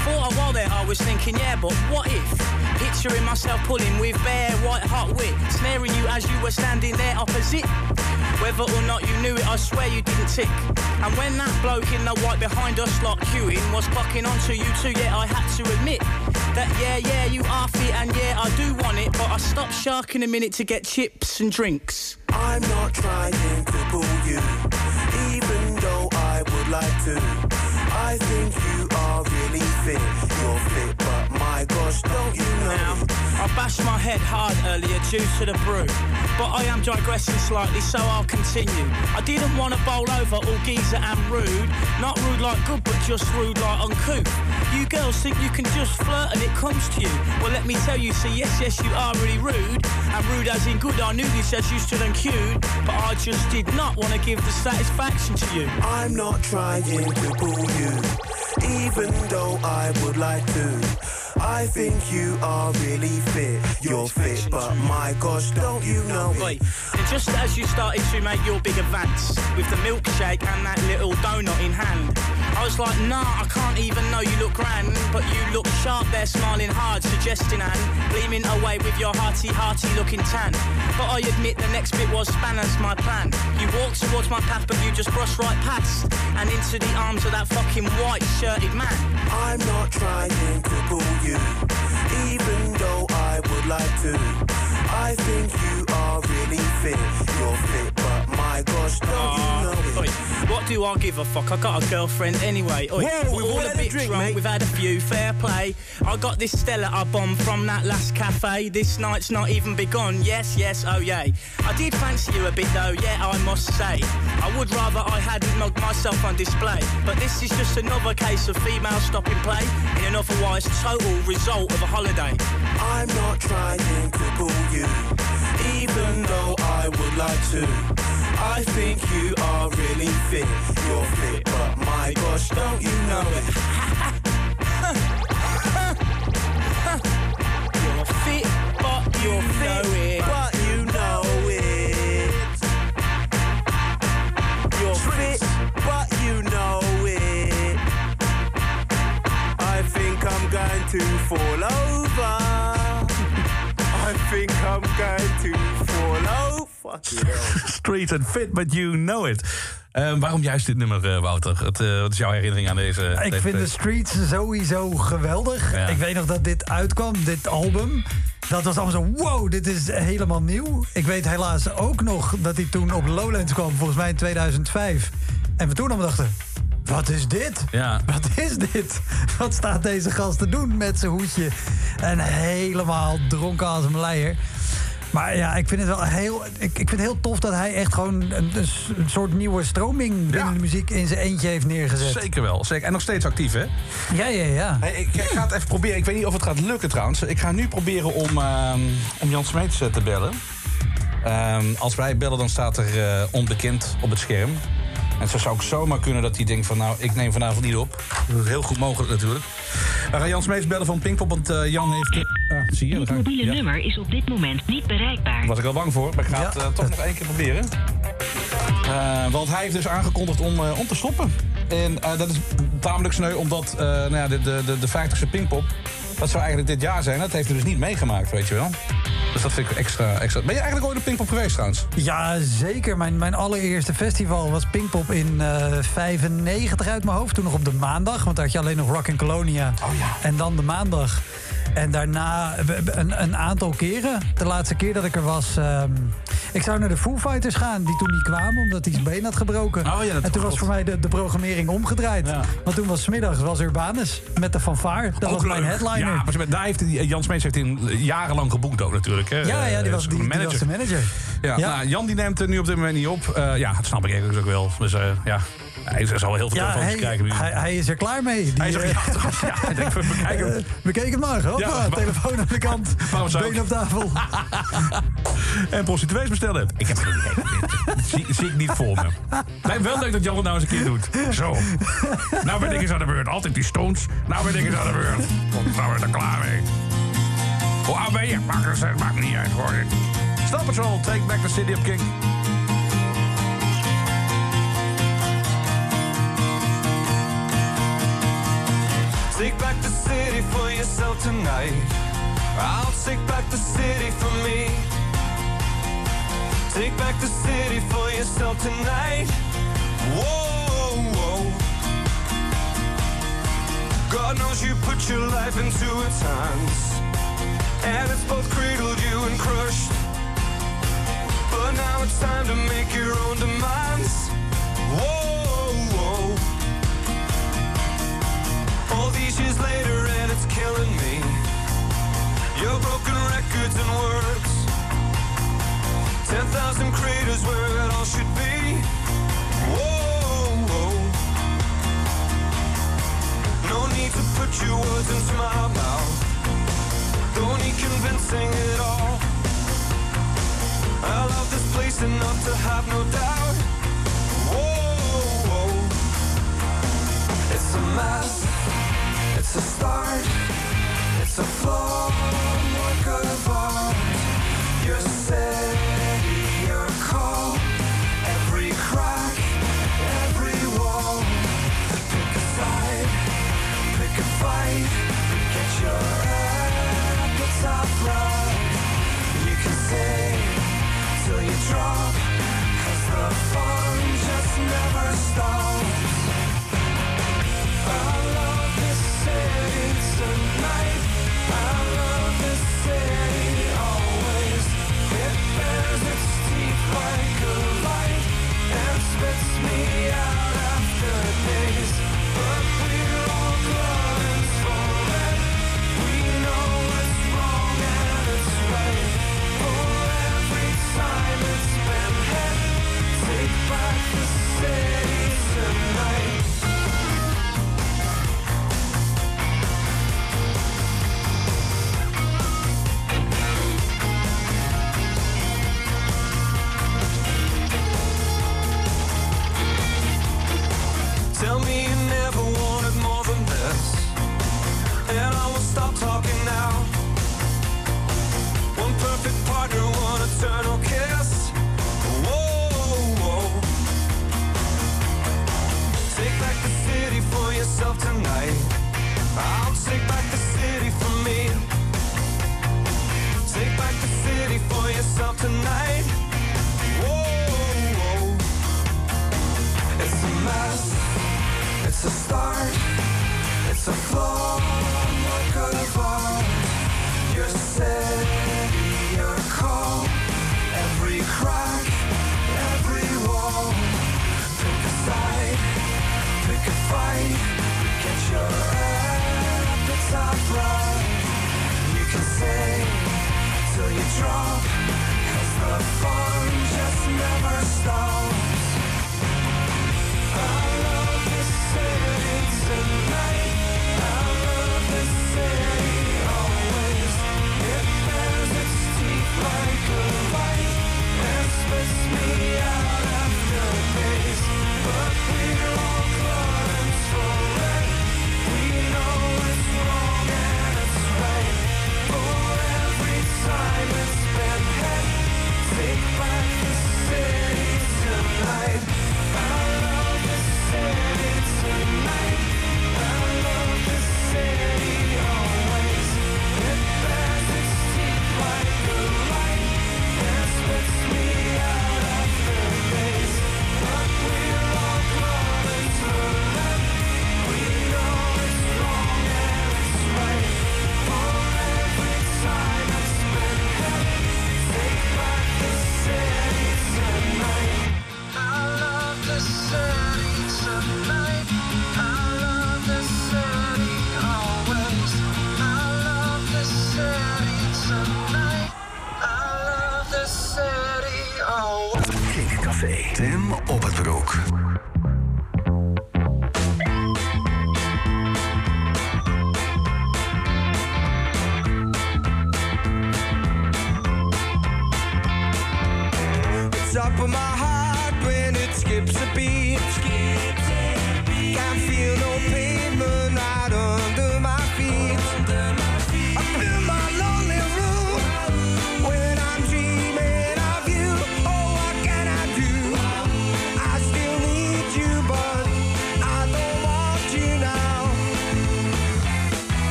For a while there, I was thinking, yeah, but what if? Picturing myself pulling with bare white hot wit, snaring you as you were standing there opposite. Whether or not you knew it, I swear you didn't tick. And when that bloke in the white behind us like queuing was fucking onto you too, yeah, I had to admit that yeah, yeah, you are fit and yeah, I do want it, but I stopped sharking a minute to get chips and drinks. I'm not trying to pull you, even though I would like to. I think you are really fit. You're fit, my gosh, don't you know? Now. I bashed my head hard earlier due to the brew. But I am digressing slightly, so I'll continue. I didn't want to bowl over all geezer and rude. Not rude like good, but just rude like uncouth. You girls think you can just flirt and it comes to you. Well, let me tell you, see, yes, yes, you are really rude. And rude as in good, I knew this as you stood and queued. But I just did not want to give the satisfaction to you. I'm not trying to pull you, even though I would like to. I think you are really fit. You're fit, but my gosh, don't you know it? and just as you started to make your big advance with the milkshake and that little donut in hand, I was like, nah, I can't even know you look grand, but you look sharp there, smiling hard, suggesting and gleaming away with your hearty, hearty looking tan. But I admit the next bit was spanners my plan. You walked towards my path, but you just brushed right past and into the arms of that fucking white shirted man. I'm not trying to pull you, even though I would like to. I think you are really fit. You're fit, my gosh, don't you ah, know it? Oi, what do I give a fuck? I got a girlfriend anyway. Oi, Whoa, we're we've all a bit drink, drunk. mate. We've had a few. Fair play. I got this Stella I bombed from that last cafe. This night's not even begun. Yes, yes, oh yay. I did fancy you a bit though. Yeah, I must say. I would rather I hadn't mugged myself on display. But this is just another case of female stopping play in an otherwise total result of a holiday. I'm not trying to pull you, even though I would like to. I think you are really fit. You're fit, but my gosh, don't you know it? You're fit, but you know it. But you know it. You're fit, but you know it. I think I'm going to fall over. *laughs* I think I'm going to hell. *laughs* Street and Fit, but you know it. Eh, waarom juist dit nummer, eh, Wouter? Het, eh, wat is jouw herinnering aan deze? Ik deze- vind de Streets sowieso geweldig. Ja. Ik weet nog dat dit uitkwam, dit album. Dat was allemaal zo, wow, dit is helemaal nieuw. Ik weet helaas ook nog dat hij toen op Lowlands kwam, volgens mij in 2005. En we toen allemaal dachten, wat is dit? Ja. Wat is dit? Wat staat deze gast te doen met zijn hoedje? En helemaal dronken als een leier. Maar ja, ik vind het wel heel, ik, ik vind het heel tof dat hij echt gewoon een, soort nieuwe stroming binnen de muziek in zijn eentje heeft neergezet. Zeker wel. Zeker. En nog steeds actief, hè? Ja, ja, ja. Hey, ik, ik ga het even proberen. Ik weet niet of het gaat lukken trouwens. Ik ga nu proberen om, ehm, om Jan Smeets eh, te bellen. Ehm, als wij bellen, dan staat er eh, onbekend op het scherm. En zo zou ook zomaar kunnen dat hij denkt van... nou, ik neem vanavond niet op. Dat is heel goed mogelijk natuurlijk. We gaan Jan Smeets bellen van Pinkpop, want eh, Jan heeft... zie je? Dit mobiele Ja. nummer is op dit moment niet bereikbaar. Daar was ik al bang voor, maar ik ga het eh, toch nog één keer proberen. Eh, want hij heeft dus aangekondigd om, eh, om te stoppen. En eh, dat is tamelijk sneu, omdat eh, nou ja, de, de, de, de 50ste Pinkpop... dat zou eigenlijk dit jaar zijn. Dat heeft hij dus niet meegemaakt, weet je wel. Dus dat vind ik extra, extra... Ben je eigenlijk ooit op Pinkpop geweest trouwens? Ja, zeker. Mijn, mijn allereerste festival was Pinkpop in eh 95 uit mijn hoofd. Toen nog op de maandag, want daar had je alleen nog Rock in Colonia. Oh ja. En dan de maandag. En daarna een, een aantal keren. De laatste keer dat ik er was... ehm, ik zou naar de Foo Fighters gaan, die toen niet kwamen... omdat hij zijn been had gebroken. Oh ja, en toen was voor mij de, de programmering omgedraaid. Ja. Want toen was 's middags was Urbanus met de fanfare. Dat was mijn leuk. headliner. Ja, maar daar heeft Jan Smeets heeft hij jarenlang geboekt ook natuurlijk. Hè? Ja, ja, die Eh, was, die, die was de manager. Ja, Ja. Nou, Jan die neemt er nu op dit moment niet op. Eh, ja, dat snap ik eigenlijk ook wel. Dus eh, ja, hij zal heel veel Ja, telefoons hij, krijgen nu. hij, hij is er klaar mee. Die, Hij is er- eh, *laughs* ja? *laughs* Ja, hij denkt, we bekijken hem. Eh, het maar. Hoppa, Ja, maar- telefoon aan de kant. *laughs* Been op tafel. En prostituees bestellen. Ik heb geen idee. Zie, zie ik niet voor me. Nee, wel leuk dat Jan het nou eens een keer doet. Zo. Nou ben ik eens aan de beurt. Altijd die stones. Nou ben ik eens aan de beurt. Komt nou weer er klaar mee. Hoe oud ben je? Maakt, het, maakt niet uit hoor. Stop Patrol, take back the city of King. Take back the city for yourself tonight. I'll take back the city for me. Take back the city for yourself tonight. Whoa, whoa. God knows you put your life into its hands. And it's both cradled you and crushed. But now it's time to make your own demands. Whoa, All these years later and it's killing me. Your broken records and words. 10,000 craters where it all should be. Whoa, whoa. No need to put your words into my mouth. Don't need convincing at all. I love this place enough to have no doubt. Whoa, whoa. It's a mess. It's a start, it's a flawed work of art. You're steady, you're calm. every crack, every wall. Pick a side, pick a fight, get your appetite right. You can sing till you drop, cause the fun just never stops. Oh.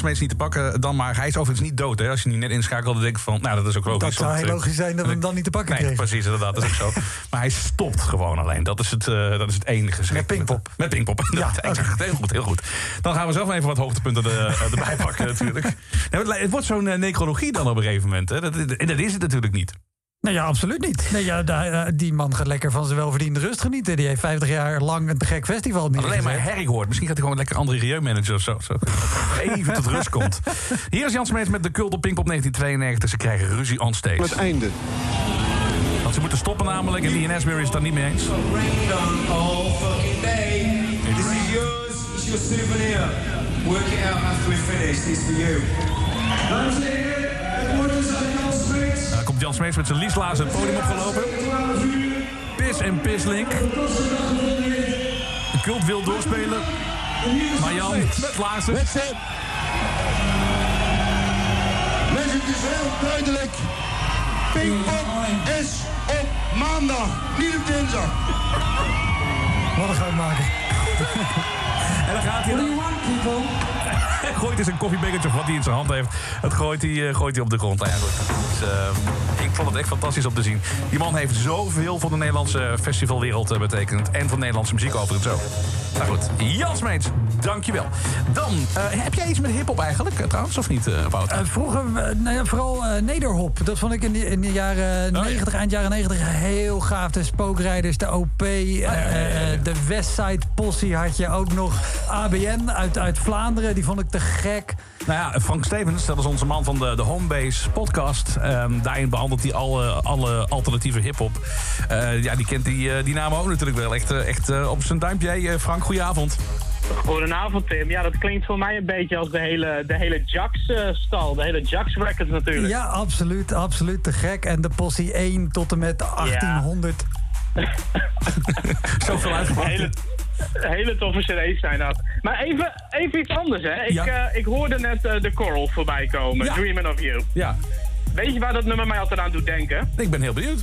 Smeets niet te pakken dan maar. Hij is overigens niet dood, hè. Als je niet net inschakelde, denk ik van... Nou, dat is ook logisch. Dat zou heel eh, logisch zijn dat we hem dan niet te pakken Nee, precies, inderdaad. Dat is ook zo. *laughs* Maar hij stopt gewoon alleen. Dat is het, eh, dat is het enige. Met Pinkpop. Met Pinkpop, *laughs* inderdaad. Exact. Heel goed, heel goed. Dan gaan we zelf even wat hoogtepunten er, eh, erbij *laughs* pakken natuurlijk. Nee, het wordt zo'n necrologie dan op een gegeven moment. Hè. Dat, en dat is het natuurlijk niet. Nee, ja, absoluut niet. Nee, ja, eh, die man gaat lekker van zijn welverdiende rust genieten. Die heeft 50 jaar lang een te gek festival Alleen neergezet. maar herrie hoort. Misschien gaat hij gewoon lekker andere milieu-manager of zo. zo. Even tot rust komt. Hier is Jan Smeets met de cult op Pinkpop 1992. Ze krijgen ruzie on stage. Het einde. Want ze moeten stoppen namelijk en die Asbury is het daar niet mee eens. all fucking day. This is yours. It's your souvenir. Work it out after we finish. This is for you. Jan Smeets met zijn lieslazen het podium opgelopen. Pis en Pislink. De cult wil doorspelen. Maar Jan, met. Mensen, het is heel duidelijk. Pinkpop is op maandag, niet op dinsdag. Wat een maken. *laughs* En dan gaat hij dan... Hij gooit eens een koffiebekertje of wat hij in zijn hand heeft. Dat gooit hij, eh, gooit hij op de grond. Nou ja, goed. Dus, eh, ik vond het echt fantastisch om te zien. Die man heeft zoveel voor de Nederlandse festivalwereld eh, betekend. En voor Nederlandse muziek overigens ook. Nou goed, Jan Smeets, dankjewel. Dan, eh, heb jij iets met hiphop eigenlijk eh, trouwens, of niet, eh Wouter? Eh, vroeger, eh, nou ja, vooral eh, Nederhop. Dat vond ik in de, in de jaren Oh, 90, eind jaren 90 heel gaaf. De Spookrijders, de OP, eh, eh, de Westside Possie had je ook nog. ABN uit, uit Vlaanderen, die vond ik te gek. Nou ja, Frank Stevens, dat is onze man van de, de Homebase podcast. Ehm, daarin behandelt hij alle, alle alternatieve hip-hop. Eh, ja, die kent die, eh, die namen ook natuurlijk wel echt, eh, echt op zijn duimpje. Hey, Frank, goedenavond. Goedenavond Tim. Ja, dat klinkt voor mij een beetje als de hele, de hele Jax-stal. de hele Jax Records natuurlijk. Ja, absoluut, absoluut te gek. En de Possie 1 tot en met 1800. *laughs* Zoveel uitgepakt. Hele, hele toffe cd's zijn dat. Maar even, even iets anders hè. Ik, Ja. eh, ik hoorde net eh, de Coral voorbij komen. Ja. Dreaming of You. Ja. Weet je waar dat nummer mij altijd aan doet denken? Ik ben heel benieuwd.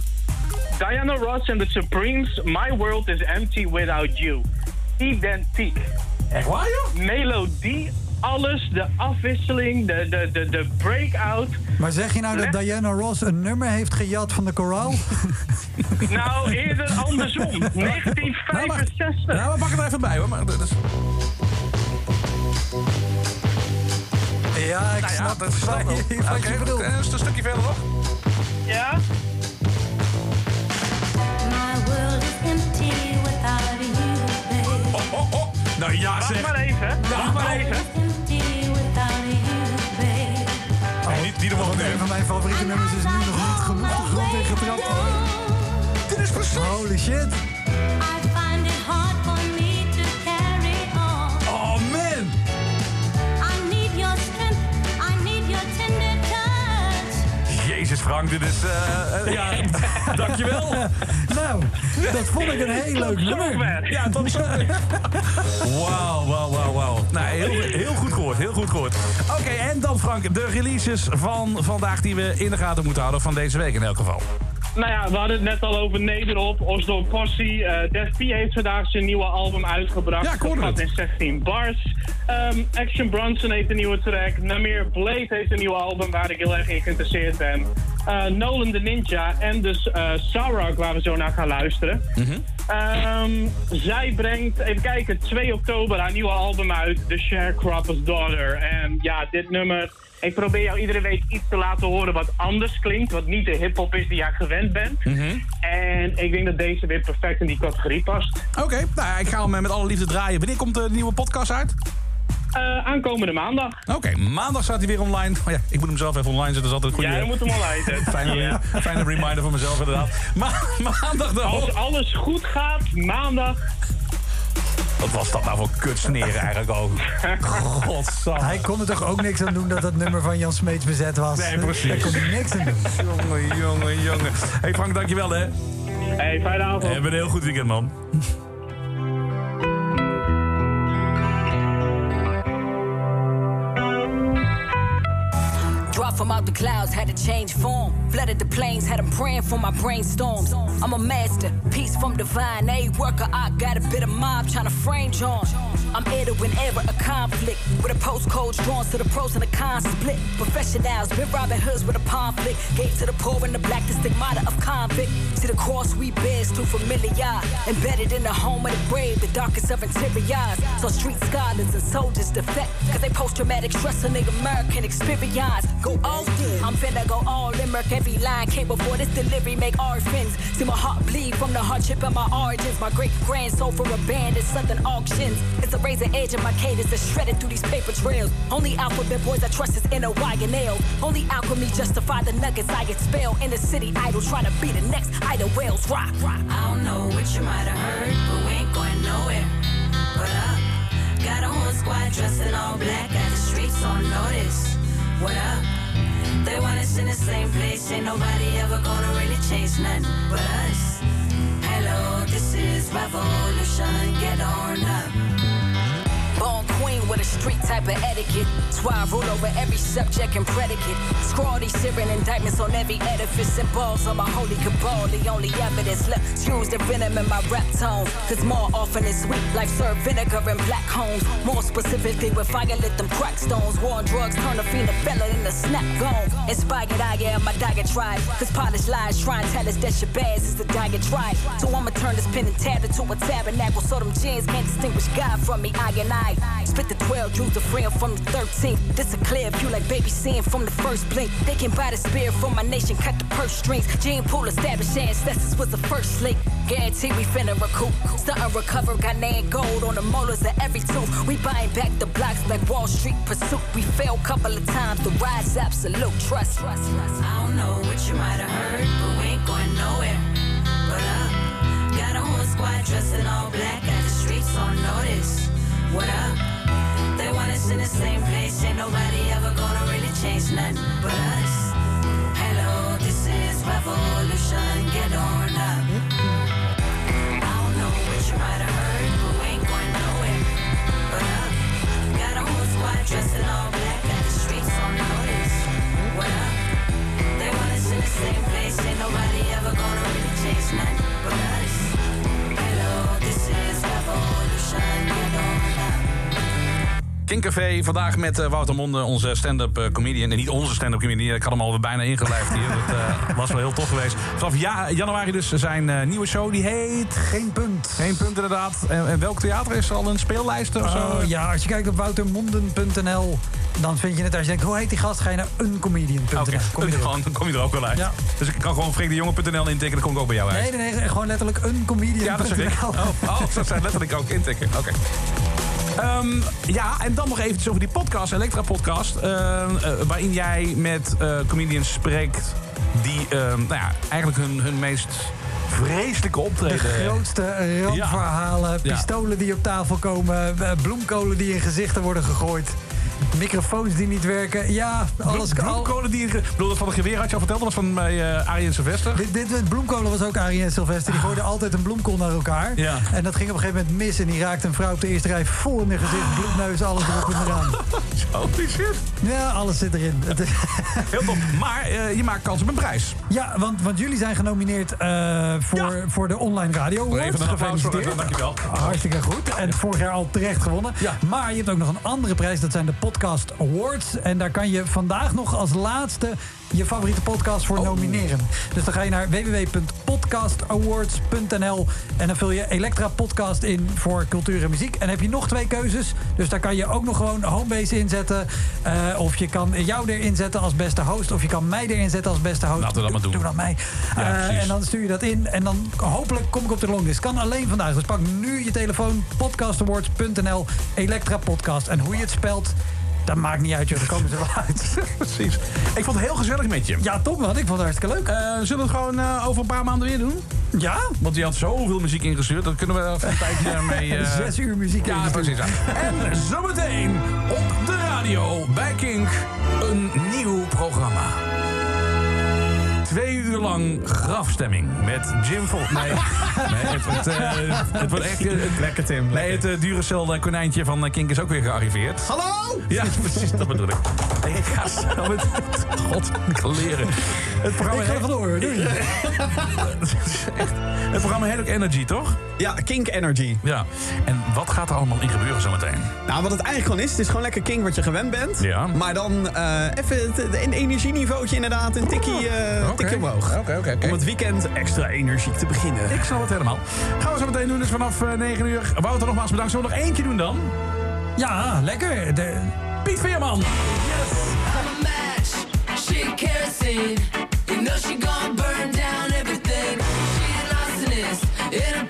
Diana Ross and the Supremes, My World is Empty Without You. Identiek. Echt waar, joh? Melodie, alles, de afwisseling, de, de, de, de breakout. Maar zeg je nou dat Diana Ross een nummer heeft gejat van de koraal? *laughs* Nou, eerder andersom. *laughs* 1965. Nou, we pakken er even bij hoor. Maar dat is... Ja, ik Nou ja, snap dat is wat wel. je- Oké, bedoelt. eh, is een stukje verder nog? Ja? My world is empty without you, babe. Oh, oh, oh. Nou ja, Wacht zeg. maar even. Wacht maar even. Een van mijn favoriete nummers is nu nog niet genoeg de grond in getrapt. Dit is precies. Holy shit. Frank, dit is... eh, eh, *laughs* ja, dankjewel. Nou, dat vond ik een heel leuk nummer. Ja, zo. Wauw, wauw, wauw, wauw. Nou, heel, heel goed gehoord, heel goed gehoord. Oké, en dan Frank, de releases van vandaag die we in de gaten moeten houden. Van deze week in elk geval. Nou ja, we hadden het net al over Nederop, Oslo Possie. eh Def P heeft vandaag zijn nieuwe album uitgebracht. Ja, ik hoorde Dat gaat in 16 bars. Ehm, Action Bronson heeft een nieuwe track. Namir Blade heeft een nieuwe album waar ik heel erg in geïnteresseerd ben. Eh, Nolan the Ninja en dus eh Sarok, waar we zo naar gaan luisteren. Ehm, zij brengt, even kijken, 2 oktober haar nieuwe album uit, The Sharecropper's Daughter. En ja, dit nummer, ik probeer jou iedere week iets te laten horen wat anders klinkt, wat niet de hip-hop is die jij gewend bent. En ik denk dat deze weer perfect in die categorie past. Oké, nou ja, ik ga hem eh, met alle liefde draaien. Wanneer komt de nieuwe podcast uit? Eh, aankomende maandag. Oké, maandag staat hij weer online. Oh ja, ik moet hem zelf even online zetten. Dat is altijd een goede... Jij moet hem online *laughs* zetten. Fijne, Ja. fijne reminder voor mezelf inderdaad. Ma maandag de Als alles goed gaat, maandag. Wat was dat nou voor kutsneren eigenlijk ook? Godsamme. Hij kon er toch ook niks aan doen dat dat nummer van Jan Smeets bezet was? Nee, precies. Daar kon hij niks aan doen. Jongen, jongen, jongen. Hey Frank, dankjewel hè. Hey, fijne avond. En een heel goed weekend man. From out the clouds, had to change form. Flooded the plains, had them praying for my brainstorms. I'm a master, peace from divine. A worker, I got a bit of mob trying to frame John. I'm enter whenever a conflict. With a postcode drawn to the pros and the cons split. Professionals, been Robin Hoods with a conflict. Gave to the poor and the black, the stigmata of convict. See the cross we bear too familiar. Embedded in the home of the brave, the darkest of interiors. So street scholars and soldiers defect. Cause they post traumatic stress on the American experience. Go in. I'm finna go all in. Merc every line came before this delivery. Make orphans. See my heart bleed from the hardship of my origins. My great grand sold for a band at Southern auctions. It's a razor edge of my cadence that's shredded through these paper trails. Only alphabet boys I trust is inner wire nails. Only alchemy justify the nuggets I expel. In the city idol trying to be the next idol whales rock. rock. I don't know what you might have heard, but we ain't going nowhere. What up? Got a whole squad dressed in all black, got the streets on notice. What up? They want us in the same place, ain't nobody ever gonna really change nothing but us. Hello, this is revolution, get on up. Born queen with a street type of etiquette. That's why I rule over every subject and predicate. Scrawl these searing indictments on every edifice and balls on my holy cabal. The only evidence left is use the venom in my rap tone. Cause more often it's sweet, life serve vinegar and black homes. More specifically, with fire lit them crack stones. War on drugs turn a fiend a fella in a snap gone. Inspired I am my diatribe. Cause polished lies try and tell us that Shabazz is the diatribe. So I'ma turn this pen and tab into a tabernacle. So them jeans can't distinguish God from me, I and I. Spit the 12 jewels to free 'em from the 13th. This a clear view like baby seeing from the first blink. They can buy the spirit from my nation, cut the purse strings. Gene Pool established ancestors was the first link. Guarantee we finna recoup. Stuntin' recover, got name gold on the molars of every tooth. We buying back the blocks like Wall Street pursuit. We failed couple of times, the rise absolute trust. trust, trust. I don't know what you might have heard, but we ain't going nowhere. What up? Uh, got a whole squad dressed in all black, got the streets on notice. What up? They want us in the same place, ain't nobody ever gonna really change nothing but us. Hello, this is revolution, get on up. I don't know what you might have heard, but we ain't going nowhere. Up, got a squad dressed in all black, the streets on notice. What up? They want us in the same place, ain't nobody ever gonna really change nothing but us. Hello, this is revolution, get on up. Kinkcafé, vandaag met eh, Wouter Monde, onze stand-up eh, comedian. En niet onze stand-up comedian, ik had hem alweer bijna ingelijfd hier. Dat eh, was wel heel tof geweest. Vanaf ja, januari dus zijn eh, nieuwe show, die heet... Geen punt. Geen punt inderdaad. En, en welk theater is er al een speellijst of zo? Oh, ja, als je kijkt op woutermonden.nl, dan vind je het. Als je denkt, hoe heet die gast? Ga je naar uncomedian.nl. Oké, Kom je *laughs* erop. gewoon, dan kom je er ook wel uit. Ja. Dus ik kan gewoon freekdejonge.nl intikken, dan kom ik ook bij jou uit. Nee, nee, nee, gewoon letterlijk uncomedian.nl. Ja, dat zeg ik. Oh, oh dat zijn letterlijk ook intikken. Oké. Ehm, ja, en dan nog eventjes over die podcast, Elektra podcast. ehm, eh, waarin jij met eh, comedians spreekt die ehm, nou ja, eigenlijk hun, hun meest vreselijke De optreden... grootste rampverhalen, Ja. pistolen die op tafel komen, eh, bloemkolen die in gezichten worden gegooid, microfoons die niet werken. Ja, alles Bloem- bloemkolen die... Ik bedoel, dat van de geweer had je al verteld, dat was van bij eh Arjen Sylvester. Dit, dit, bloemkolen was ook Arie en Sylvester. Die gooiden altijd een bloemkool naar elkaar. Ja. En dat ging op een gegeven moment mis. En die raakte een vrouw op de eerste rij vol in de gezicht. Bloedneus, alles erop en eraan. *laughs* Holy shit. Ja, alles zit erin. *laughs* Heel tof. Maar eh, je maakt kans op een prijs. Ja, want, want jullie zijn genomineerd eh, voor, voor de online radio. Even een Gefeliciteerd. dankjewel. Hartstikke goed. En vorig jaar al terecht gewonnen. Maar je hebt ook nog een andere prijs. Dat zijn de Podcast Awards. En daar kan je vandaag nog als laatste je favoriete podcast Oh. voor nomineren. Dus dan ga je naar www.podcastawards.nl en dan vul je Elektra Podcast in voor cultuur en muziek. En heb je nog twee keuzes. Dus daar kan je ook nog gewoon Homebase inzetten. Eh, of je kan jou erin zetten als beste host. Of je kan mij erin zetten als beste host. Laten we dat maar doen. Doe dan mij. Ja, Eh, en dan stuur je dat in. En dan hopelijk kom ik op de longlist. Kan alleen vandaag. Dus pak nu je telefoon. podcastawards.nl Elektra Podcast. En hoe je het spelt, dat maakt niet uit. Joh. Daar komen ze wel uit. *laughs* Precies. Ik vond het heel gezellig met je. Ja, toch man. Ik vond het hartstikke leuk. Eh, zullen we het gewoon eh, over een paar maanden weer doen? Ja. Want die had zoveel muziek ingestuurd. Dat kunnen we even een tijdje mee... *laughs* eh, Zes uur muziek Ja, ingestuurd. precies. En zometeen op de radio bij Kink een nieuw programma. Uur lang grafstemming met Jim Vol... Nee, nee het, het, eh, het wordt echt... lekker Tim. Nee, het uh, Duracell eh, konijntje van eh, Kink is ook weer gearriveerd. Hallo? Ja, *laughs* precies, dat bedoel ik. Nee, ik ga zo. met... God, ik ga leren. Het programma, Ik ga vandoor, doei. *laughs* het programma heet ook Energy, toch? Ja, Kink Energy. Ja. En wat gaat er allemaal in gebeuren zometeen? Nou, wat het eigenlijk gewoon is, het is gewoon lekker Kink wat je gewend bent. Ja. Maar dan eh, even een energieniveautje inderdaad, een tikkie, eh, tikkie omhoog. Om het weekend extra energiek te beginnen. Ik snap het helemaal. Gaan we zo meteen doen, dus vanaf eh, 9 uur. Wouter, nogmaals bedankt. Zullen we nog eentje doen dan? Ja, lekker. De... Piet Veerman. I'm a match, she kerosene. You know she gon' burn down everything. She an arsonist in her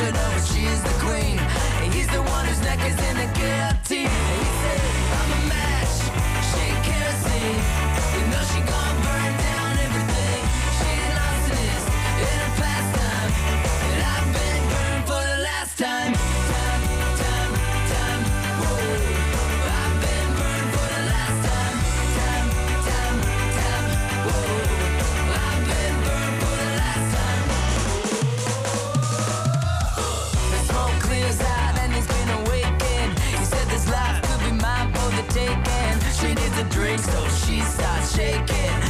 yeah. She she starts shaking.